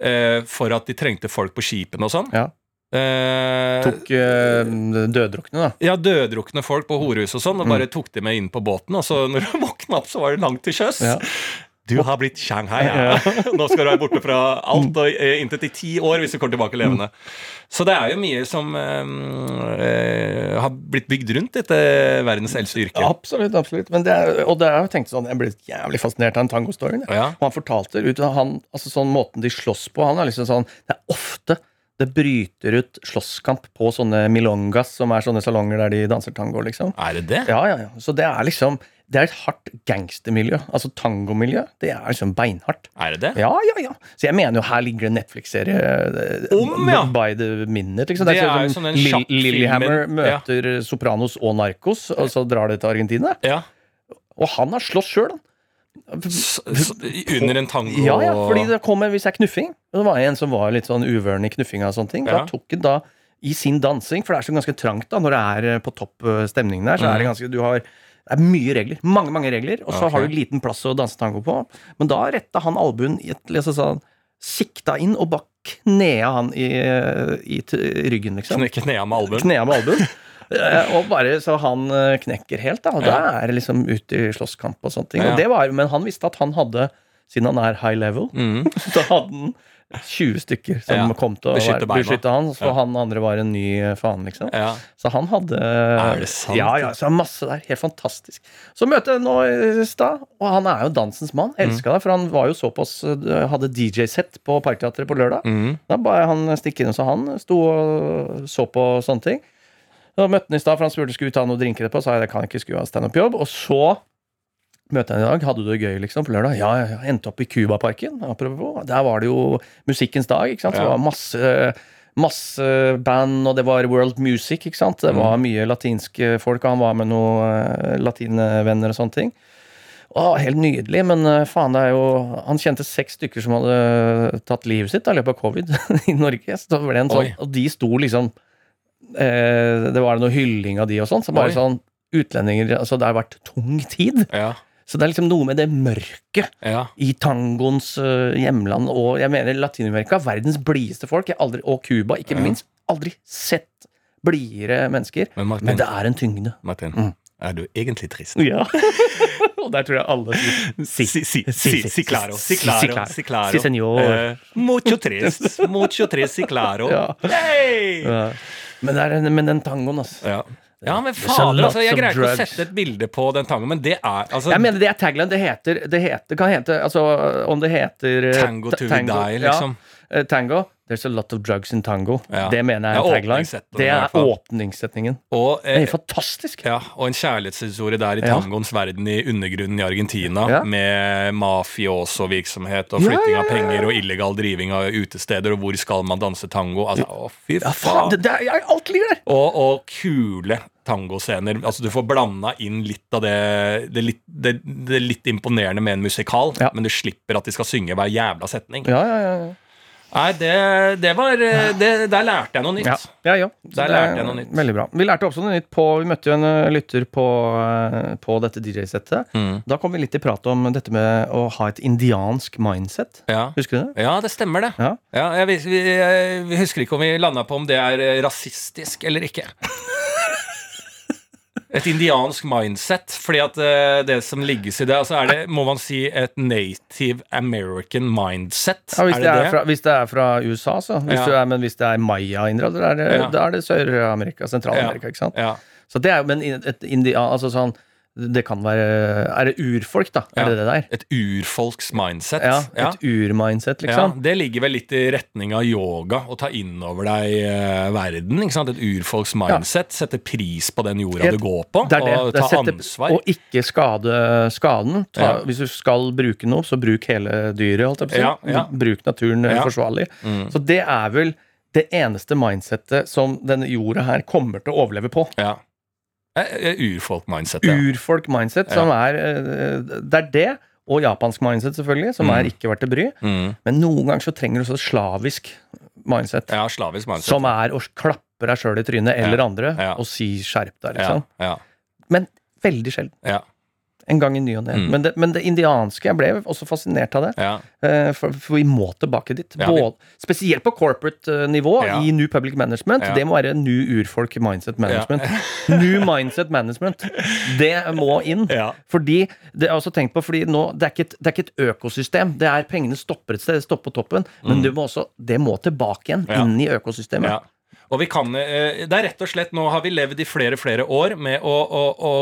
eh, For at de trengte folk på skipene og sånn. Ja. eh, Tok eh, døddrukne, da. ja, døddrukne folk på horehus og sånn, og Mm. bare tok de med inn på båten. Og så når de våkna opp, så var det langt til sjøs. Ja. Du har blitt Shanghai. Ja. Nå skal du være borte fra alt og eh, inntil til ti år hvis du kommer tilbake levende. Så det er jo mye som eh, har blitt bygd rundt dette verdens eldste yrke. Absolutt, absolutt. Men det er, og det er jo tenkt sånn, jeg ble jævlig fascinert av en tangostoryen. Ja. Og han fortalte ut han, altså sånn måten de slåss på. Han er liksom sånn Det er ofte det bryter ut slåsskamp på sånne milongas, som er sånne salonger der de danser tango, liksom. Er det det? Ja, ja, ja. Så det er liksom Det er et hardt gangstermiljø. Altså tangomiljø. Det er liksom beinhardt. Er det det? Ja, ja, ja. Så jeg mener jo her ligger det en Netflix-serie eh, Om, ja. by the minute. Liksom. Det Det er er jo sånn sånn en Lillehammer møter møter Sopranos og Narcos, og så drar det til Argentina. Ja. Og han har slåss sjøl, S s under en tango Ja, ja, fordi det kom en viss er knuffing. Det var en som var litt sånn uvøren i knuffinga og sånne ting. Da tok han da i sin dansing, for det er så ganske trangt da når det er eh, på topp eh, stemning der, så er det Mm. ganske Du har det er mye regler. Mange, mange regler. Og så okay. har du liten plass å danse tango på. Men da retta han albuen i et liksom sånn Sikta inn og bare knea han i, i i ryggen, liksom. Ned med albuen. Knea med albuen. Eh, og bare så han eh, knekker helt, da. Og da er det liksom ut i slåsskamp og sånne ting. Ja. Og det var, men han visste at han hadde, siden han er high level, Mm. så hadde han 20 stykker som Ja. kom til å Beskytte være- beskytte han, Så Ja. han andre var en ny eh, faen, liksom. Ja. Så han hadde Er det sant? Ja, ja, så masse der. Helt fantastisk. Så møtte jeg nå i stad, og han er jo dansens mann. Mm. Elska det, for han var jo såpass eh, Hadde DJ-sett på Parkteatret på lørdag. Mm. Da ba jeg han stikke inn, så han sto og så på sånne ting. Da møtte han i stad, for han spurte skulle vi ta noen drinker etterpå. Så sa jeg det kan jeg ikke, skulle ha standup-jobb. Og så jeg han i dag. Hadde du det gøy liksom på lørdag? Ja, ja. Endte opp i Cubaparken. Der var det jo musikkens dag. ikke sant? Så. Det var masse, masse band, og det var world music. ikke sant? Det var mye latinske folk, og han var med noen uh, latinvenner og sånne ting. Å, helt nydelig, men eh, faen, det er jo Han kjente seks stykker som hadde tatt livet sitt i løpet av covid i Norge. Så det ble en sånn, Oi. og de sto liksom eh, Det var noe hylling av de og sånn. Så bare Oi. sånn Utlendinger Altså, det har vært tung tid. Ja. Så det er liksom noe med det mørket ja. i tangoens eh, hjemland og jeg mener Latin-Amerika. Verdens blideste folk. Aldri, og Cuba, ikke Ja. minst. Aldri sett blidere mennesker. Men Martin, Men det er en tyngde. Martin Mm. er du egentlig trist? Ja. og der tror jeg alle sier Si, si, si, si, si claro, si si claro, si claro. Si senor. Eh, mucho trist, mucho trist, si claro. Ja. Hey! Men, er, men den tangoen, altså. Ja. Ja, men fader, altså, jeg greier ikke å sette et bilde på den tangoen, men det er altså Jeg mener det er tagline. Det heter, det heter kan hete Altså om det heter eh, Tango to to die, liksom. Ja, eh, tango. There's a lot of drugs in tango. Ja. Det mener jeg er tagline. Det er åpningssetningen. Og, Det er eh, fantastisk. ja, og en kjærlighetshistorie der i tangoens verden i undergrunnen i Argentina, Ja. med mafioso-virksomhet og flytting av penger og illegal driving av utesteder, og hvor skal man danse tango? Altså, å, fy faen, faen! det, det er, alt ligger der! Og, og kule tangoscener. Altså, du får blanda inn litt av det det litt, det, det litt imponerende med en musikal, men du slipper at de skal synge hver jævla setning. Ja, ja, ja. Nei, det, det var eh, det, Der lærte jeg noe nytt. Ja, ja, ja. Der lærte jeg noe nytt. Veldig bra. Vi lærte også noe nytt på Vi møtte jo en eh, lytter på, eh, på dette DJ-settet. Mm. Da kom vi litt i prat om dette med å ha et indiansk mindset. Ja. Husker du det? Ja, det stemmer, det. Ja. jeg, vi, jeg, vi husker ikke om vi landa på om det er rasistisk eller ikke. Et indiansk mindset. Fordi at uh, det som ligges i det, altså er det, må man si, et native American mindset? Ja, hvis, er det det er fra, hvis det er fra USA, så. Hvis Ja. du er, men hvis det er maya-indre, da er det, Ja. det Sør-Amerika, Sentral-Amerika. ikke sant? Så det er jo men et indian... Altså sånn Det kan være Er det urfolk, da? Er det det der? Et urfolks mindset. Ja, et urmindset, liksom. Ja, det ligger vel litt i retning av yoga, å ta inn over deg eh, verden. ikke sant? Et urfolks mindset. Sette pris på den jorda Helt- du går på, Det det. og ta sette- ansvar. Og ikke skade skaden. Ta, Ja. Hvis du skal bruke noe, så bruk hele dyret. Holdt jeg på å si. Ja, ja. Bruk naturen eh, Ja. forsvarlig. Mm. Så det er vel det eneste mindsettet som denne jorda her kommer til å overleve på. Ja. Eh, eh, Urfolk-mindset, som er eh, Det er det. Og japansk mindset, selvfølgelig, som Mm. er ikke verdt det bry. Mm. Men noen ganger så trenger du også slavisk mindset. Ja, slavisk mindset. Som er å klappe deg sjøl i trynet, eller Ja, andre, og si 'skjerp deg', liksom. ja, Men veldig sjelden. En gang i ny og ne. Mm. Men, men det indianske, jeg ble også fascinert av det. ja. eh, For, for vi må tilbake dit. Ja, vi- Både, spesielt på corporate-nivå Ja. i New Public Management. Det må være New Urfolk Mindset Management. New Mindset Management. Det må inn. Fordi, det er også tenkt på, fordi nå, det, er ikke et, det er ikke et økosystem. Det er Pengene stopper et sted, det stopper på toppen. Men det, må også, det må tilbake igjen, Mm. Inn i økosystemet. Og vi kan, eh, det er rett og slett, Nå har vi levd i flere flere år med å, å, å,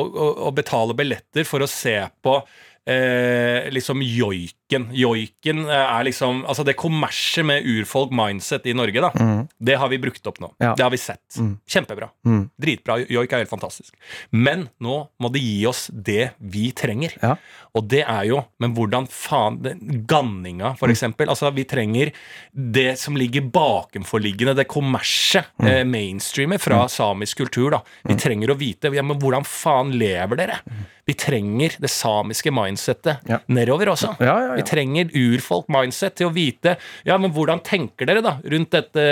å, betale billetter for å se på eh, liksom joiken. Joiken eh, er liksom Altså det kommerset med urfolk mindset i Norge, da. Det har vi brukt opp nå. Ja. Det har vi sett. Kjempebra. Mm. Dritbra. Joik er helt fantastisk. Men nå må det gi oss det vi trenger. Ja. Og det er jo Men hvordan faen Ganninga, for eksempel. Altså, vi trenger det som ligger bakenforliggende, det kommerset, eh, mainstreamet fra samisk kultur, da. Vi trenger å vite ja, men hvordan faen lever dere? Vi trenger det samiske mindsettet Ja. nedover også. Ja, ja. Vi trenger urfolk-mindset til å vite Ja, men hvordan tenker dere, da, rundt dette,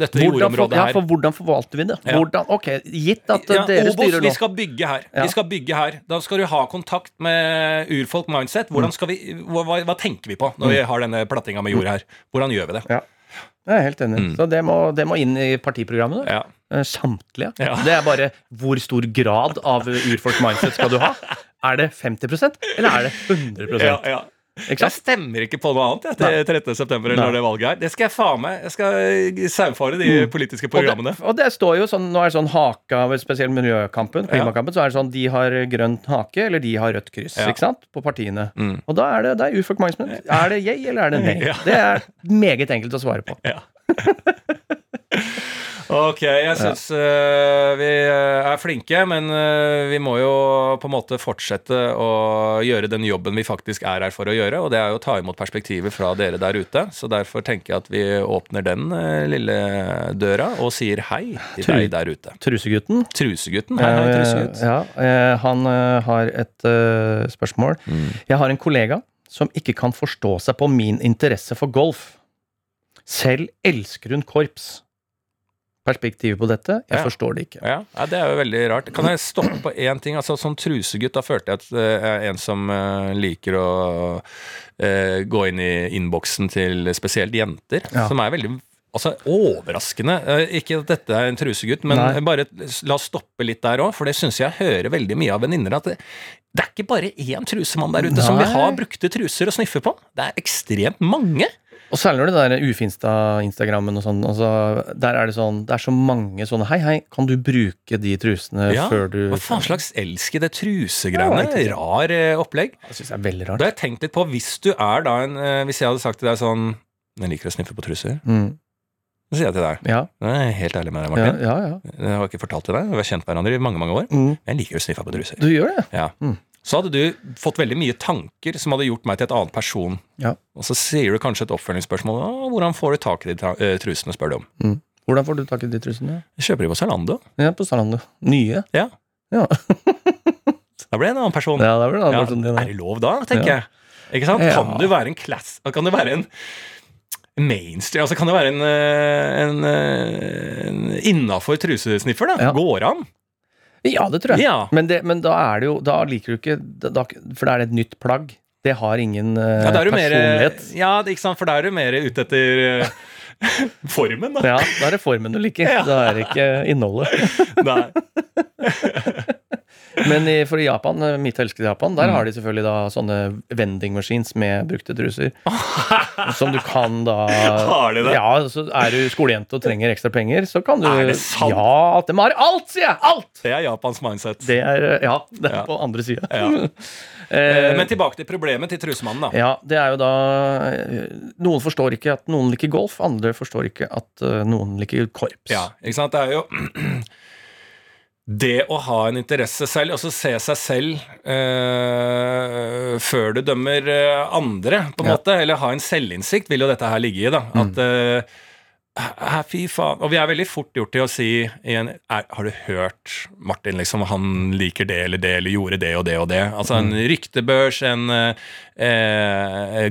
dette jordområdet for, ja, her? for hvordan forvalter vi det? Ja. Hvordan, ok, Gitt at Ja, dere Obos, styrer vi skal bygge her. Ja. Vi skal bygge her. Da skal du ha kontakt med urfolk mindset. Mm. Hvordan skal vi, hva, hva, hva tenker vi på når vi har denne plattinga med jord her? Hvordan gjør vi det? Ja. Jeg er helt enig. Mm. Så det må, det må inn i partiprogrammet. da. Ja. Eh, Samtlige. Ja. Det er bare hvor stor grad av urfolk mindset skal du ha? Er det 50% eller er det 100 Ja, ja. Jeg stemmer ikke på noe annet jeg, til 13. september eller Nei. når det valget er. Det skal jeg faen meg. Jeg skal saufare saumfare de politiske programmene. Og det, og det står jo sånn, Nå er det sånn hake av spesielt miljøkampen, klimakampen, så er det sånn de har grønn hake, eller de har rødt kryss, Ja. ikke sant? På partiene. Mm. Og da er det, det er urfolk mindset. Er det jeg, eller er det nei? Ja. Det er meget enkelt å svare på. Ja. Ok, jeg syns uh, vi eh, er flinke, men uh, vi må jo på en måte fortsette å gjøre den jobben vi faktisk er her for å gjøre, og det er jo å ta imot perspektivet fra dere der ute. Så derfor tenker jeg at vi åpner den uh, lille døra og sier hei til Tru- deg der ute. Trusegutten. Trusegutten. Hei, hei, Eh, trusegutt. ja, eh, han eh, har et eh, spørsmål. Mm. Jeg har en kollega som ikke kan forstå seg på min interesse for golf. Selv elsker hun korps. Perspektivet på dette? Jeg Ja. forstår det ikke. Ja, ja, det er jo veldig rart. Kan jeg stoppe på én ting? Altså, Som trusegutt da følte jeg at eh, jeg er en som eh, liker å eh, gå inn i innboksen til spesielt jenter, Ja. som er veldig Altså, overraskende. Ikke at dette er en trusegutt, men Nei. bare la oss stoppe litt der òg, for det syns jeg hører veldig mye av venninner at det, det er ikke bare én trusemann der ute som vil ha Nei. brukte truser å sniffe på. Det er ekstremt mange. Og særlig når det der ufinsta-instagrammen og sånn. Altså, der er det sånn Det er så mange sånne Hei, hei, kan du bruke de trusene Ja, før du Hva faen slags elsker det trusegreiene? Ja. Rar eh, opplegg. Det syns jeg er veldig rart. Da har jeg tenkt litt på, hvis du er da en eh, Hvis jeg hadde sagt til deg sånn Jeg liker å sniffe på truser. Mm. Så sier jeg til deg Ja, Jeg er helt ærlig med deg, Martin. ja, ja. Jeg har ikke fortalt til deg. Vi har kjent hverandre i mange mange år. Mm. Jeg liker å sniffe på truser. Du gjør det? Ja. Mm. Så hadde du fått veldig mye tanker som hadde gjort meg til et annet person. Ja. Og så sier du kanskje et oppfølgingsspørsmål. 'Hvordan får du tak i de eh, trusene?' spør du om. Hvordan får du tak i de trusene? Jeg kjøper de på Zalando. Ja, på Zalando. Nye? Ja. Ja. Da ble jeg en annen person. Ja, det ble en annen Ja, person din, er det lov da, tenker Ja. jeg. Ikke sant? Ja. Kan du være en class Kan du være en mainstream Altså kan det være en, eh, en, eh, en innafor trusesniffer, da? Ja. Går an? Ja, det tror jeg. Ja. Men, det, men da er det jo Da liker du ikke da, For da er det et nytt plagg. Det har ingen uh, Ja, da er mer, personlighet. ja, ikke sant, for da er du mer ute etter uh, formen, da. Ja, da er det formen du liker. Ja. Da er det ikke innholdet. Nei. Men i, for i Japan, eh, mitt elskede Japan, Mm. der har de selvfølgelig da sånne vending machines med brukte truser. som du kan da Har de det? Ja, så er du skolejente og trenger ekstra penger, så kan du Er det sant? Ja, de har alt, sier jeg! Alt! Det er Japans mindset. Det er eh, Ja, det er Ja. på andre sida. Ja. Eh, Men tilbake til problemet til trusemannen, da. ja, det er jo da eh, Noen forstår ikke at noen liker golf, andre forstår ikke at eh, noen liker korps. Ja, ikke sant? Det er jo Det å ha en interesse selv, altså se seg selv eh, før du dømmer eh, andre, på en Ja. måte, eller ha en selvinnsikt, vil jo dette her ligge i. da, At eh, Fy faen. Og vi er veldig fort gjort til å si igjen Har du hørt Martin, liksom, han liker det eller det, eller gjorde det og det og det? Altså en ryktebørs, en eh,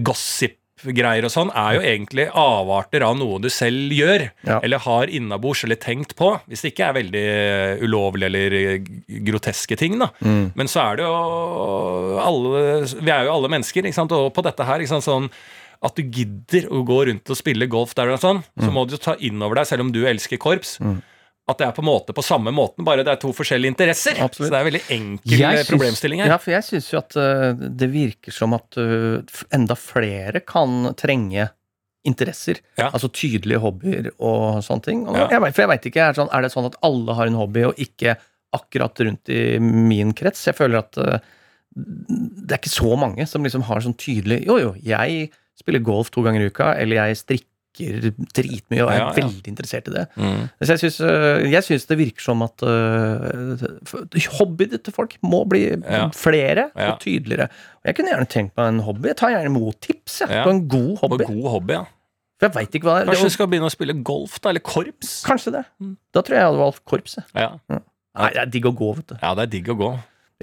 gossip-greier og sånn, er jo egentlig avarter av noe du selv gjør, Ja. eller har innabords eller tenkt på. Hvis det ikke er veldig eh, ulovlig eller eh, groteske ting, da. Mm. Men så er det jo alle Vi er jo alle mennesker, ikke sant? og på dette her ikke sant, sånn at du gidder å gå rundt og spille golf der og sånn, Mm. så må du ta inn over deg, selv om du elsker korps, at det er på en måte på samme måten, bare det er to forskjellige interesser. Absolutt. Så det er en veldig enkel synes, problemstilling her. Ja, for jeg syns jo at eh, det virker som at eh, enda flere kan trenge interesser. Ja. Altså tydelige hobbyer og sånne ting. Og Ja. jeg for jeg vet ikke, er, det sånn, er det sånn at alle har en hobby, og ikke akkurat rundt i min krets? Jeg føler at eh, det er ikke så mange som liksom har sånn tydelig Jo, jo, jeg spiller golf to ganger i uka, eller jeg strikker dritmye og er Ja, ja. veldig interessert i det. Mm. Så jeg syns, syns det virker som at uh, hobbyene til folk må bli Ja. flere og tydeligere. Og jeg kunne gjerne tenkt meg en hobby. Jeg tar gjerne imot tips jeg, på en god hobby. På en god hobby, ja. For jeg veit ikke hva det er. Kanskje du skal begynne å spille golf, da? Eller korps? kanskje det. Mm. Da tror jeg jeg hadde valgt korps. Ja, Nei, det er digg å gå, vet du. ja det er digg å gå.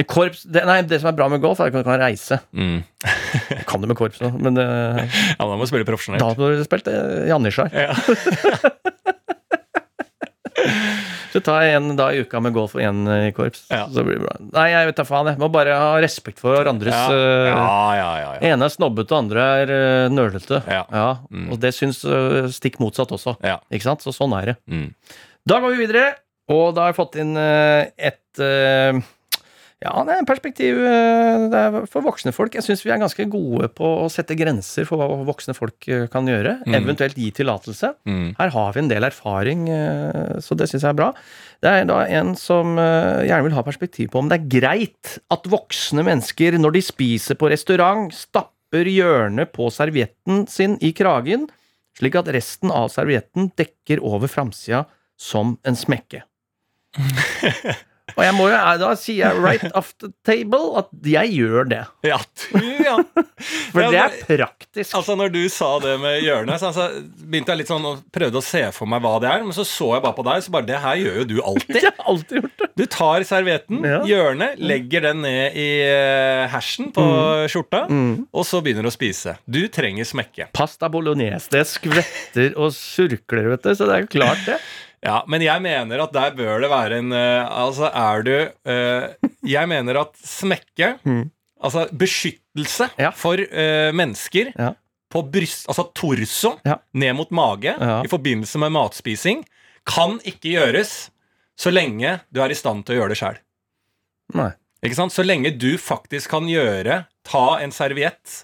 Korps, det, nei, det som er bra med golf, er at du kan reise. Mm. Kan det med korps nå, men uh, Ja, da må du spille profesjonelt. da må du spille øh, Janitsjar. Ja. Så ta en dag i uka med golf og én i korps. Ja. Så blir det bra. Nei, jeg vet da faen. Jeg må bare ha respekt for hverandres Ja, eh, ja, ja. ene er snobbete, andre er uh, nølete. Ja. Mm. Og det syns uh, stikk motsatt også. Ja. Ikke sant? Så sånn er det. Mm. Da går vi videre, og da har jeg fått inn eh, et eh, ja, det er en perspektiv eh, det er for voksne folk. Jeg syns vi er ganske gode på å sette grenser for hva voksne folk eh, kan gjøre. Mm. Eventuelt gi tillatelse. Mm. Her har vi en del erfaring, eh, så det syns jeg er bra. Det er da en som gjerne vil ha perspektiv på om det er greit at voksne mennesker, når de spiser på restaurant, stapper hjørnet på servietten sin i kragen, slik at resten av servietten dekker over framsida som en smekke. Og jeg må jo, eh, da sier jeg right off the table at jeg gjør det. Ja, du, ja. For Ja, det er praktisk. Altså, når du sa det med hjørnet, så altså, begynte jeg litt sånn og prøvde å se for meg hva det er, men så så jeg bare på deg, så bare Det her gjør jo du alltid. Jeg har alltid gjort det. Du tar servietten, Ja. hjørnet, legger den ned i eh, hersen på skjorta, Mm. og så begynner du å spise. Du trenger smekke. Pasta bolognese. Det skvetter og surkler, vet du. Så det er jo klart, det. Ja, men jeg mener at der bør det være en uh, Altså, er du uh, Jeg mener at smekke Mm. Altså beskyttelse Ja. for uh, mennesker Ja. på bryst Altså torso Ja. ned mot mage i forbindelse med matspising kan ikke gjøres så lenge du er i stand til å gjøre det sjøl. Ikke sant? Så lenge du faktisk kan gjøre Ta en serviett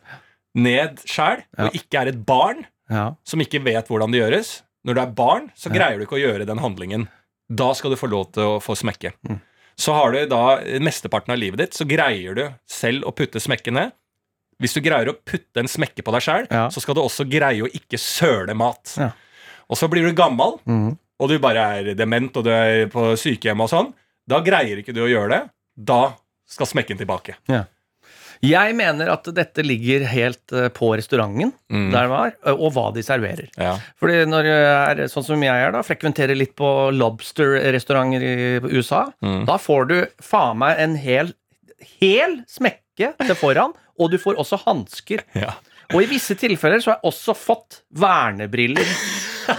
ned sjæl, og ikke er et barn Ja. som ikke vet hvordan det gjøres. Når du er barn, så greier du ikke å gjøre den handlingen. Da skal du få lov til å få smekke. Mm. Så har du da mesteparten av livet ditt, så greier du selv å putte smekke ned. Hvis du greier å putte en smekke på deg sjæl, Ja. så skal du også greie å ikke søle mat. Ja. Og så blir du gammel, mm. og du bare er dement og du er på sykehjem og sånn. Da greier ikke du å gjøre det. Da skal smekken tilbake. Jeg mener at dette ligger helt eh, på restauranten Mm. der det var, eh, og hva de serverer. Ja. Fordi når jeg er sånn som jeg er, da, frekventerer litt på lobster-restauranter i USA, Mm. da får du faen meg en hel, hel smekke til foran, og du får også hansker. Ja. Og i visse tilfeller så har jeg også fått vernebriller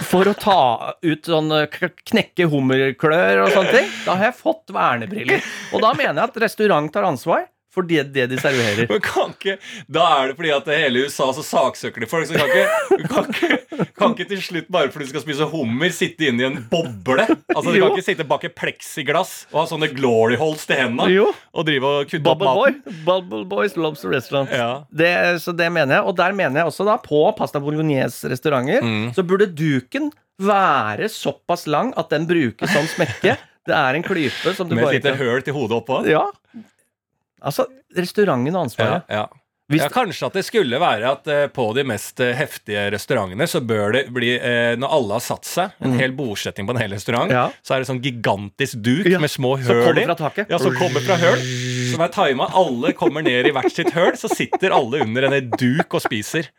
for å ta ut sånn knekke hummerklør og sånne ting. Da har jeg fått vernebriller. Og da mener jeg at restaurant tar ansvar for det, det de serverer. Men kan ikke, Da er det fordi at hele USA så saksøker de folk. Så kan ikke, kan ikke, kan ikke til slutt, bare fordi du skal spise hummer, sitte inne i en boble. Altså Du kan ikke sitte bak et pleksiglass og ha sånne glory holes til hendene Jo. og drive og kutte opp Bubble Boy. Bubble Boys Lobster Restaurant. Ja. Det, så det mener jeg. Og der mener jeg også da, på pasta bolognese-restauranter, Mm. så burde duken være såpass lang at den brukes som smekke. Det er en klype som du Med bare et lite høl til hodet oppå. Ja. Altså, restauranten har ansvaret. ja. Hvis- ja, Kanskje at det skulle være at eh, på de mest eh, heftige restaurantene så bør det bli eh, Når alle har satt seg, en hel bordsetting på en hel restaurant, Mm. Ja. så er det sånn gigantisk duk Ja, med små høl i. Ja, som kommer fra høl. Som er tima. Alle kommer ned i hvert sitt høl, så sitter alle under en duk og spiser.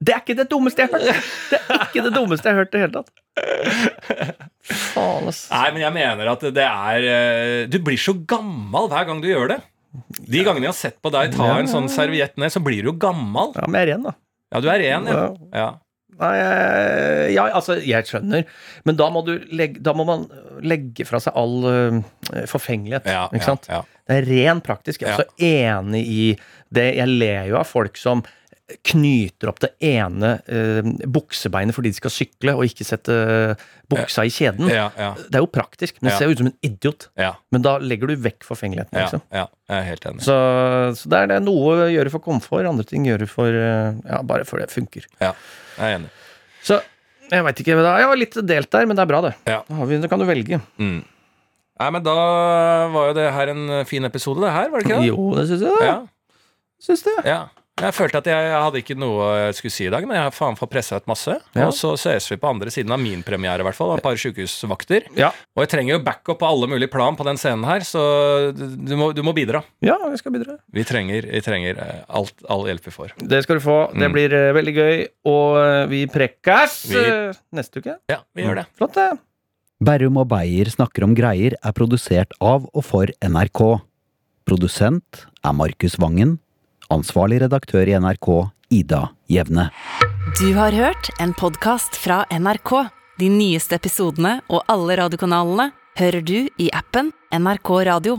Det er ikke det dummeste jeg har hørt! Det er ikke det dummeste jeg har hørt i det hele tatt. Faen, ass. Nei, men jeg mener at det er eh, Du blir så gammel hver gang du gjør det. De gangene jeg har sett på deg ta en sånn serviett ned, så blir du jo gammel. Ja, men jeg er ren, da. Ja, du er ren, ja. ja. Nei, ja, altså, jeg skjønner, men da må, du legge, da må man legge fra seg all uh, forfengelighet. Ja, ikke sant? ja. Det er ren praktisk. Jeg er så enig i det. Jeg ler jo av folk som knyter opp det ene eh, buksebeinet fordi de skal sykle, og ikke sette buksa i kjeden. Ja, ja, Det er jo praktisk, men Ja. ser jo ut som en idiot. ja, Men da legger du vekk forfengeligheten. ja, Liksom. ja. Jeg er helt enig. Så, så det er det noe å gjøre for komfort, andre ting gjøre for øh, Ja, bare for det funker. Ja, jeg er enig. Så jeg veit ikke. Jeg var litt delt der, men det er bra, det. Ja. Da, kan du velge. Mm. Nei, men da var jo det her en fin episode, det her, var det ikke det? Jo, det syns jeg. Ja, Syns det. ja. Jeg følte at jeg, jeg hadde ikke noe jeg skulle si i dag, men jeg har faen fått pressa ut masse. Ja. Og så ses vi på andre siden av min premiere, i hvert fall. Et par sjukehusvakter. Ja. Og jeg trenger jo backup på alle mulige plan på den scenen her, så du må, du må bidra. ja, vi skal bidra. Vi trenger, vi trenger eh, alt, all hjelp vi får. Det skal du få. Det Mm. blir eh, veldig gøy. Og eh, vi prekkes Vi- neste uke. Ja, vi gjør det. Flott, det. Berrum og Beyer snakker om greier er produsert av og for NRK. Produsent er Markus Vangen. Ansvarlig redaktør i NRK, Ida Jevne. Du har hørt en podkast fra NRK. De nyeste episodene og alle radiokanalene hører du i appen NRK Radio.